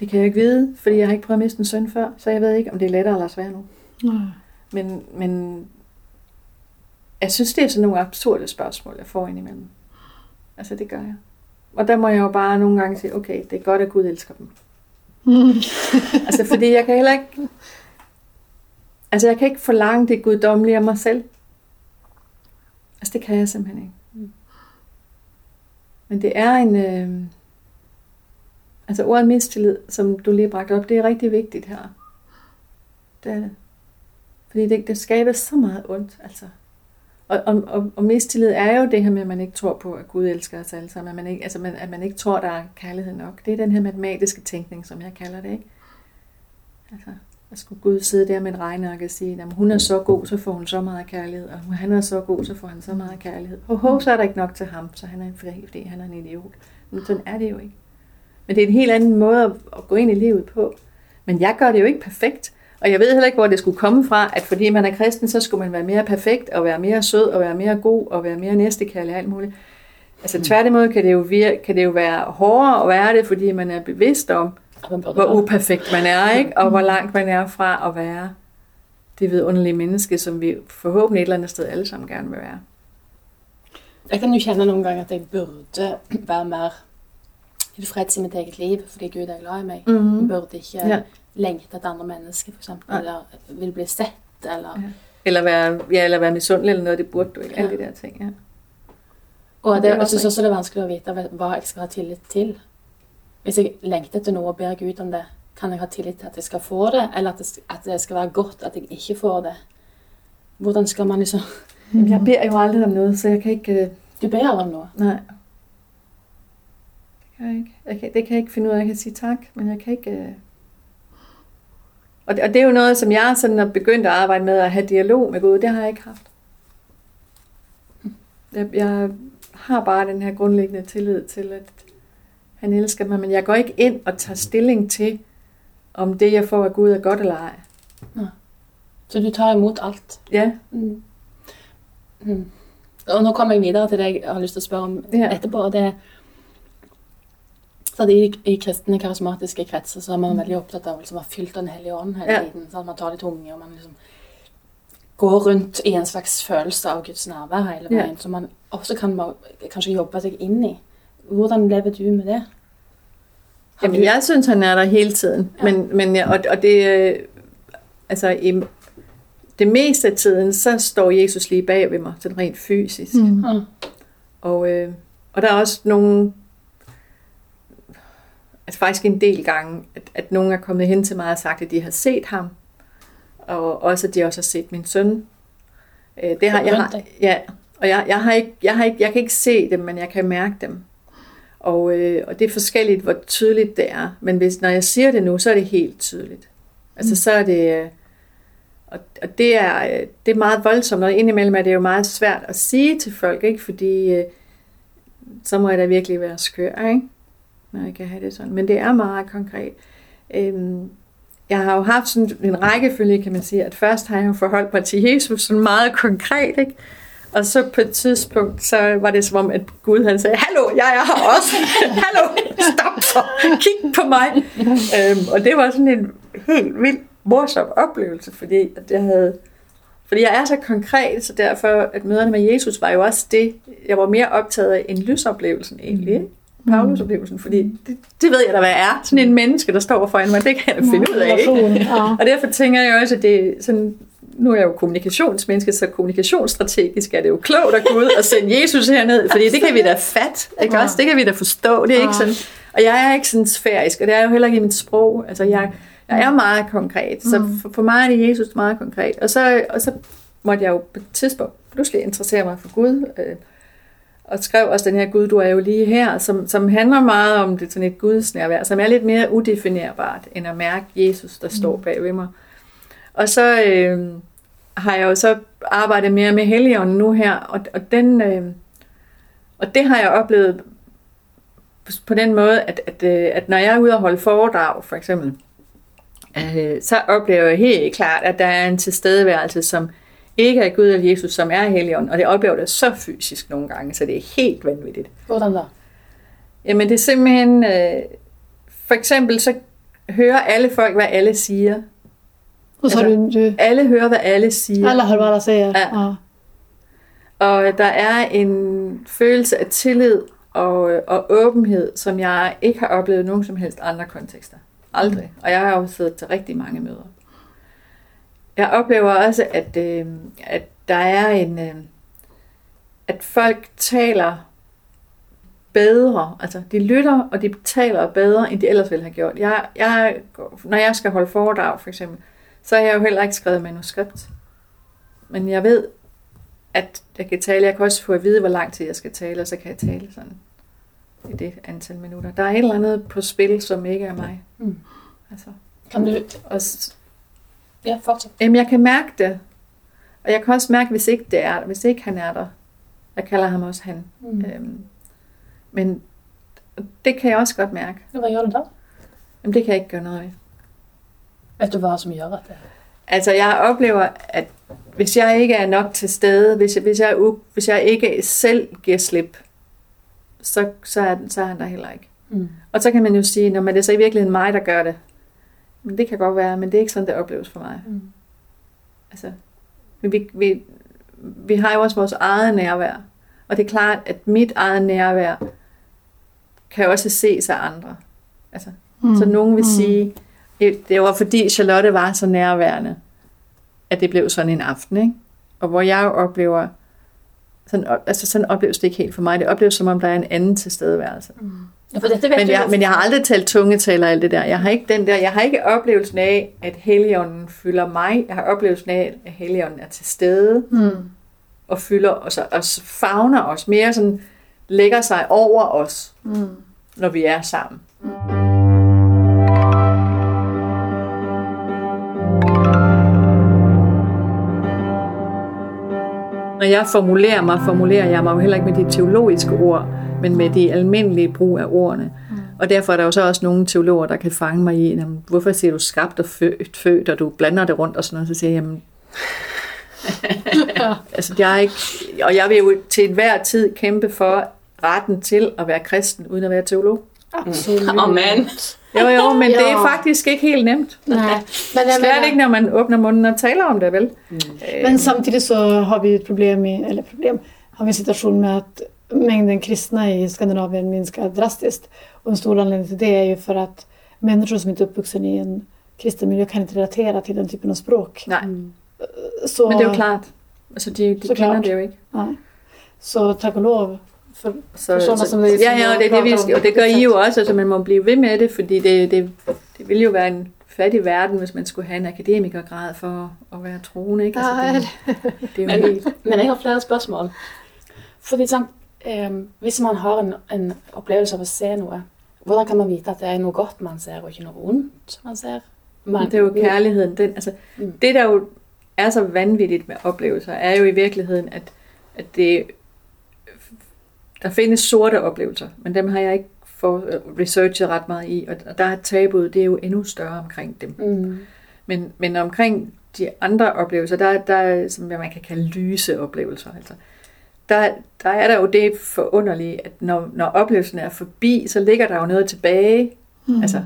Det kan jeg ikke vide, fordi jeg har ikke prøvet at miste en søn før, så jeg ved ikke, om det er lettere eller sværere nu. Mm. Men, men jeg synes, det er sådan nogle absurde spørgsmål, jeg får indimellem. Altså, det gør jeg. Og der må jeg jo bare nogle gange sige, okay, det er godt, at Gud elsker dem. Mm. Altså, fordi jeg kan heller ikke... Altså, jeg kan ikke forlange det guddommelige af mig selv. Altså, det kan jeg simpelthen ikke. Mm. Men det er en... Øh... Altså, ordet mistillid, som du lige bragte op, det er rigtig vigtigt her. Det er det. Fordi det, det skaber så meget ondt, altså. Og, og, og, og mistillid er jo det her med, at man ikke tror på, at Gud elsker os alle sammen. At man ikke, altså man, at man ikke tror, der er kærlighed nok. Det er den her matematiske tænkning, som jeg kalder det, ikke? Altså, at skulle Gud sidde der med en regneark og sige, at hun er så god, så får hun så meget kærlighed, og han er så god, så får han så meget kærlighed. Og ho, så er der ikke nok til ham, så han er en fri, fordi han er en idiot. Men sådan er det jo ikke. Men det er en helt anden måde at, at gå ind i livet på. Men jeg gør det jo ikke perfekt. Og jeg ved heller ikke, hvor det skulle komme fra, at fordi man er kristen, så skulle man være mere perfekt, og være mere sød, og være mere god, og være mere næstekærlig og alt muligt. Altså tværtimod kan det, jo virke, kan det jo være hårdere at være det, fordi man er bevidst om, hvor uperfekt man er, ikke? og hvor langt man er fra at være det vidunderlige menneske, som vi forhåbentlig et eller andet sted alle sammen gerne vil være. Jeg kan jo kjenne nogle gange, at jeg burde være mere tilfreds i mitt eget liv, fordi Gud er glad i meg. Mhm. Jeg burde ikke Ja. Lengte etter andre mennesker, eksempel, Nej. eller vil bli sett, eller... Ja. Eller være, ja, eller være misundelig eller noget, det burde du ikke. Alle Ja. de der ting, ja. Og Det jeg synes også det er vanskelig å vite hva jeg skal ha tillit til. Hvis jeg lengter etter noe og ber Gud om det, kan jeg ha tillit til at jeg skal få det, eller at det, at det skal være godt at jeg ikke får det? Hvordan skal man liksom... Mm. Jeg beder jo aldrig om noget, så jeg kan ikke... øh, Du ber aldri om noe. Nej. Det kan jeg ikke. Jeg kan, det kan jeg ikke finde ud af. Jeg kan sige tak, men jeg kan ikke... Og det, og det er jo noget, som jeg sådan har begyndt at arbejde med at have dialog med Gud. Det har jeg ikke haft. Jeg, jeg har bare den her grundlæggende tillid til, at han elsker mig, men jeg går ikke ind og tager stilling til, om det, jeg får af Gud, er godt eller ej. Så du tar imot alt. Ja, Mm. Mm. Og nå kommer jeg videre til det jeg har lyst til å spørre om Ja. etterpå. Det, så at i, I kristne karismatiske kretser så er man veldig opptatt av liksom, å være fylt av Den hellige ånd hele Ja. tiden. Så at man tar det tunge, og man liksom går rundt i en slags følelse av Guds nærvær hele Ja. veien. Som man også kan kanskje jobbe seg inn i. Hvordan lever du med det? Har Jamen, du- jeg synes, han er der hele tiden. Ja. Men, men og, og det, øh, altså, i det meste af tiden, så står Jesus lige bag ved mig, sådan rent fysisk. Mm. Mm. Ja. Og, øh, og der er også nogle, altså faktisk en del gange, at, at nogen er kommet hen til mig og sagt, at de har set ham. Og også, at de også har set min søn. Øh, det har, jeg har, ja, og jeg, jeg, har ikke, jeg, har ikke, jeg kan ikke se dem, men jeg kan mærke dem. Og, øh, og det er forskelligt, hvor tydeligt det er. Men hvis, når jeg siger det nu, så er det helt tydeligt. Altså Mm. så er det... øh, Og, og det, er, øh, det er meget voldsomt, og indimellem er det jo meget svært at sige til folk, ikke? fordi øh, så må jeg da virkelig være skør, ikke? Når jeg kan have det sådan. Men det er meget konkret. Øhm, jeg har jo haft sådan en rækkefølge, kan man sige, at først har jeg jo forholdt mig til Jesus sådan meget konkret, ikke? Og så på et tidspunkt, så var det som om, at Gud han sagde, Hallo, jeg er her også. Hallo, stop så. Kig på mig. øhm, og det var sådan en helt vild morsom oplevelse, fordi at jeg havde fordi jeg er så konkret, så derfor, at møderne med Jesus var jo også det, jeg var mere optaget af end lysoplevelsen egentlig, ikke? Paulusoplevelsen, fordi det, det ved jeg da, hvad er. Sådan en menneske, der står foran mig, det kan jeg da finde ud af, ikke? Og derfor tænker jeg også, at det er sådan, nu er jeg jo kommunikationsmenneske, så kommunikationsstrategisk er det jo klogt at gå ud og sende Jesus herned, fordi det kan vi da fat, ikke også? Det kan vi da forstå, det er ikke sådan, og jeg er ikke sådan sfærisk, og det er jo heller ikke i mit sprog, altså jeg, jeg er meget konkret, så for, for mig er det Jesus meget konkret, og så, og så måtte jeg jo på et tidspunkt pludselig interessere mig for Gud, øh, og skrev også den her Gud, du er jo lige her, som, som handler meget om det sådan et gudsnærvær, som er lidt mere udefinerbart, end at mærke Jesus, der står bag ved mig. Og så øh, har jeg jo så arbejdet mere med Helligånden nu her, og, og, den, øh, og det har jeg oplevet på den måde, at, at, øh, at når jeg er ude og holde foredrag, for eksempel, øh, så oplever jeg helt klart, at der er en tilstedeværelse, som ikke er Gud eller Jesus, som er Helligånden, og det oplever det så fysisk nogle gange, så det er helt vanvittigt. Hvordan da? Jamen det er simpelthen, øh, for eksempel så hører alle folk, hvad alle siger. Och så har du, Alle hører, hvad alle siger. alla hör vad alla säger. Ja. Ja. Og der er en følelse af tillid og, og åbenhed, som jeg ikke har oplevet i nogen som helst andre kontekster. Aldrig. Og jeg har jo siddet til rigtig mange møder. Jeg oplever også, at, øh, at der er en... Øh, at folk taler bedre. Altså, de lytter, og de taler bedre, end de ellers ville have gjort. Jeg, jeg, når jeg skal holde foredrag, for eksempel, så har jeg jo heller ikke skrevet manuskript. Men jeg ved, at jeg kan tale. Jeg kan også få at vide, hvor lang tid jeg skal tale, og så kan jeg tale sådan i det antal minutter. Der er et eller andet på spil, som ikke er mig. Mm. Altså, Kan du... og, Ja, fortsæt. jamen, jeg kan mærke det. Og jeg kan også mærke, hvis ikke det er hvis ikke han er der. Jeg kalder ham også han. Mm. Øhm, men det kan jeg også godt mærke. Hvad gør du da? Jamen, det kan jeg ikke gøre noget ved. Vet du hvad som at det? Altså, jeg oplever, at hvis jeg ikke er nok til stede, hvis jeg, hvis jeg, hvis jeg ikke selv giver slip, så, så, er, så er han der heller ikke. Mm. Og så kan man jo sige, når det er så i virkeligheden mig, der gør det. Det kan godt være, men det er ikke sådan, det opleves for mig. Mm. Altså, men vi, vi, vi har jo også vores eget nærvær. Og det er klart, at mit eget nærvær kan også ses af andre. Altså, mm. Så nogen vil mm. sige, det det var fordi Charlotte var så nærværende, at det blev sådan en aften. Ikke? Og hvor jeg oplever, sådan, altså sådan opleves det ikke helt for mig. Det opleves som om, der er en anden tilstedeværelse. Ja, for dette vet Men jeg, men jeg har aldrig talt tungetal og alt det der. Jeg har ikke den der. Jeg har ikke oplevelsen af, at Helligånden fylder mig. Jeg har oplevelsen af, at Helligånden er til stede Mm. og fylder os og favner os. Mere sådan lægger sig over os, Mm. når vi er sammen. Når jeg formulerer mig, formulerer jeg mig jo heller ikke med de teologiske ord, men med de almindelige brug af ordene. Mm. Og derfor er der jo så også nogle teologer, der kan fange mig i, jamen, hvorfor siger du skabt og født, født, og du blander det rundt og sådan noget, så siger jeg, jamen, altså, jeg er ikke, og jeg vil jo til enhver tid kæmpe for retten til at være kristen, uden at være teolog. Absolut. Amen. Jo, jo, men det er faktisk ikke helt nemt. Nej. Men, Slet menar, ikke, når man åbner munden og taler om det, vel? Øh, men samtidigt så har vi ett problem, i, eller problem, har vi en situation med att mängden kristna i Skandinavien minskar drastiskt. Och en stor anledning till det är ju för att människor som inte är uppvuxen i en kristen miljö kan inte relatera till den typen av språk. Nej, Så, men det er jo klart. Altså, de, de Så kender klart. det jo ikke. Nej. Så tack och lov för, Så, sådana så, som vi ja, ja, og det, det, vi, og det gør I jo også, altså man må blive ved med det, fordi det, det, det ville jo være en fattig verden, hvis man skulle have en akademikergrad for at være troende, ikke? Altså, det, det er jo Men, helt... men jeg har flere spørsmål. Fordi sant, eh, hvis man har en, en opplevelse av å se noe, hvordan kan man vite at det er noe godt man ser, og ikke noe ondt man ser? Man, Det er jo kærligheden. Den, altså, Mm. Det, der jo er så vanvittigt med oplevelser, er jo i virkeligheden, at, at det, der findes sorte oplevelser, men dem har jeg ikke for, researchet ret meget i, og der er tabuet, det er jo endnu større omkring dem. Mm. Men, men omkring de andre oplevelser, der, der er, som man kan kalde lyse oplevelser, altså, der, der er der jo det forunderlige, at når, når oplevelsen er forbi, så ligger der jo noget tilbage, mm. altså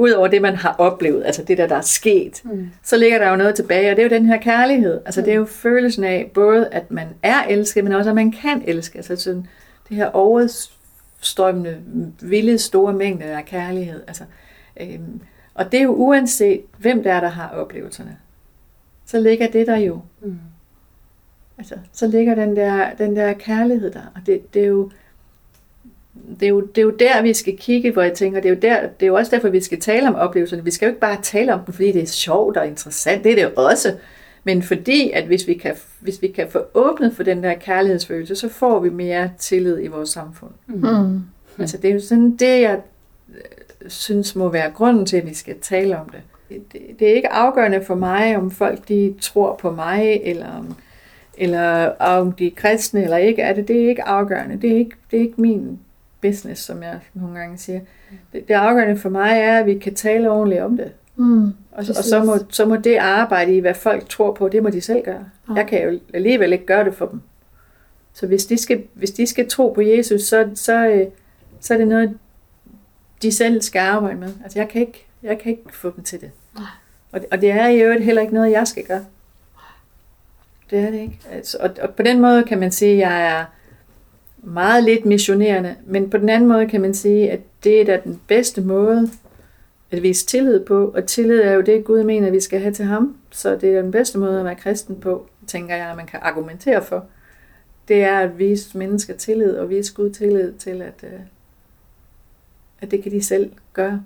Udover det, man har oplevet, altså det der, der er sket, Mm. så ligger der jo noget tilbage, og det er jo den her kærlighed. Altså det er jo følelsen af både, at man er elsket, men også, at man kan elske. Altså sådan det her overstrømmende, vilde, store mængde af kærlighed. Altså, øhm, og det er jo uanset, hvem der er, der har oplevelserne. så ligger det der jo. Mm. Altså, så ligger den der, den der kærlighed der, og det, det er jo det er, jo, det er jo der, vi skal kigge, hvor jeg tænker, det er, jo der, det er jo også derfor, vi skal tale om oplevelserne. Vi skal jo ikke bare tale om dem, fordi det er sjovt og interessant. Det er det jo også. Men fordi, at hvis vi, kan, hvis vi kan få åbnet for den der kærlighedsfølelse, så får vi mere tillid i vores samfund. Mm. Altså det er jo sådan det, jeg øh, synes må være grunden til, at vi skal tale om det. Det, det er ikke afgørende for mig, om folk de tror på mig, eller om, eller om de er kristne eller ikke er det. Det er ikke afgørende. Det er ikke, det er ikke min business, som jeg nogle gange siger. Det, det afgørende for mig er, at vi kan tale ordentligt om det. Mm, og, og så, må, så må det arbejde i, hvad folk tror på, det må de selv gøre. Ja. Jeg kan jo alligevel ikke gøre det for dem. Så hvis de skal, hvis de skal tro på Jesus, så, så, øh, så er det noget, de selv skal arbejde med. Altså jeg kan ikke, jeg kan ikke få dem til det. Nej. Og, og det er i øvrigt heller ikke noget, jeg skal gøre. Det er det ikke. Altså, og, og på den måde kan man sige, at jeg er meget lidt missionerende, men på den anden måde kan man sige, at det er da den bedste måde at vise tillid på, og tillid er jo det, Gud mener, at vi skal have til ham, så det er den bedste måde at være kristen på, tænker jeg, at man kan argumentere for. Det er at vise mennesker tillid, og vise Gud tillid til, at, øh, at det kan de selv gøre.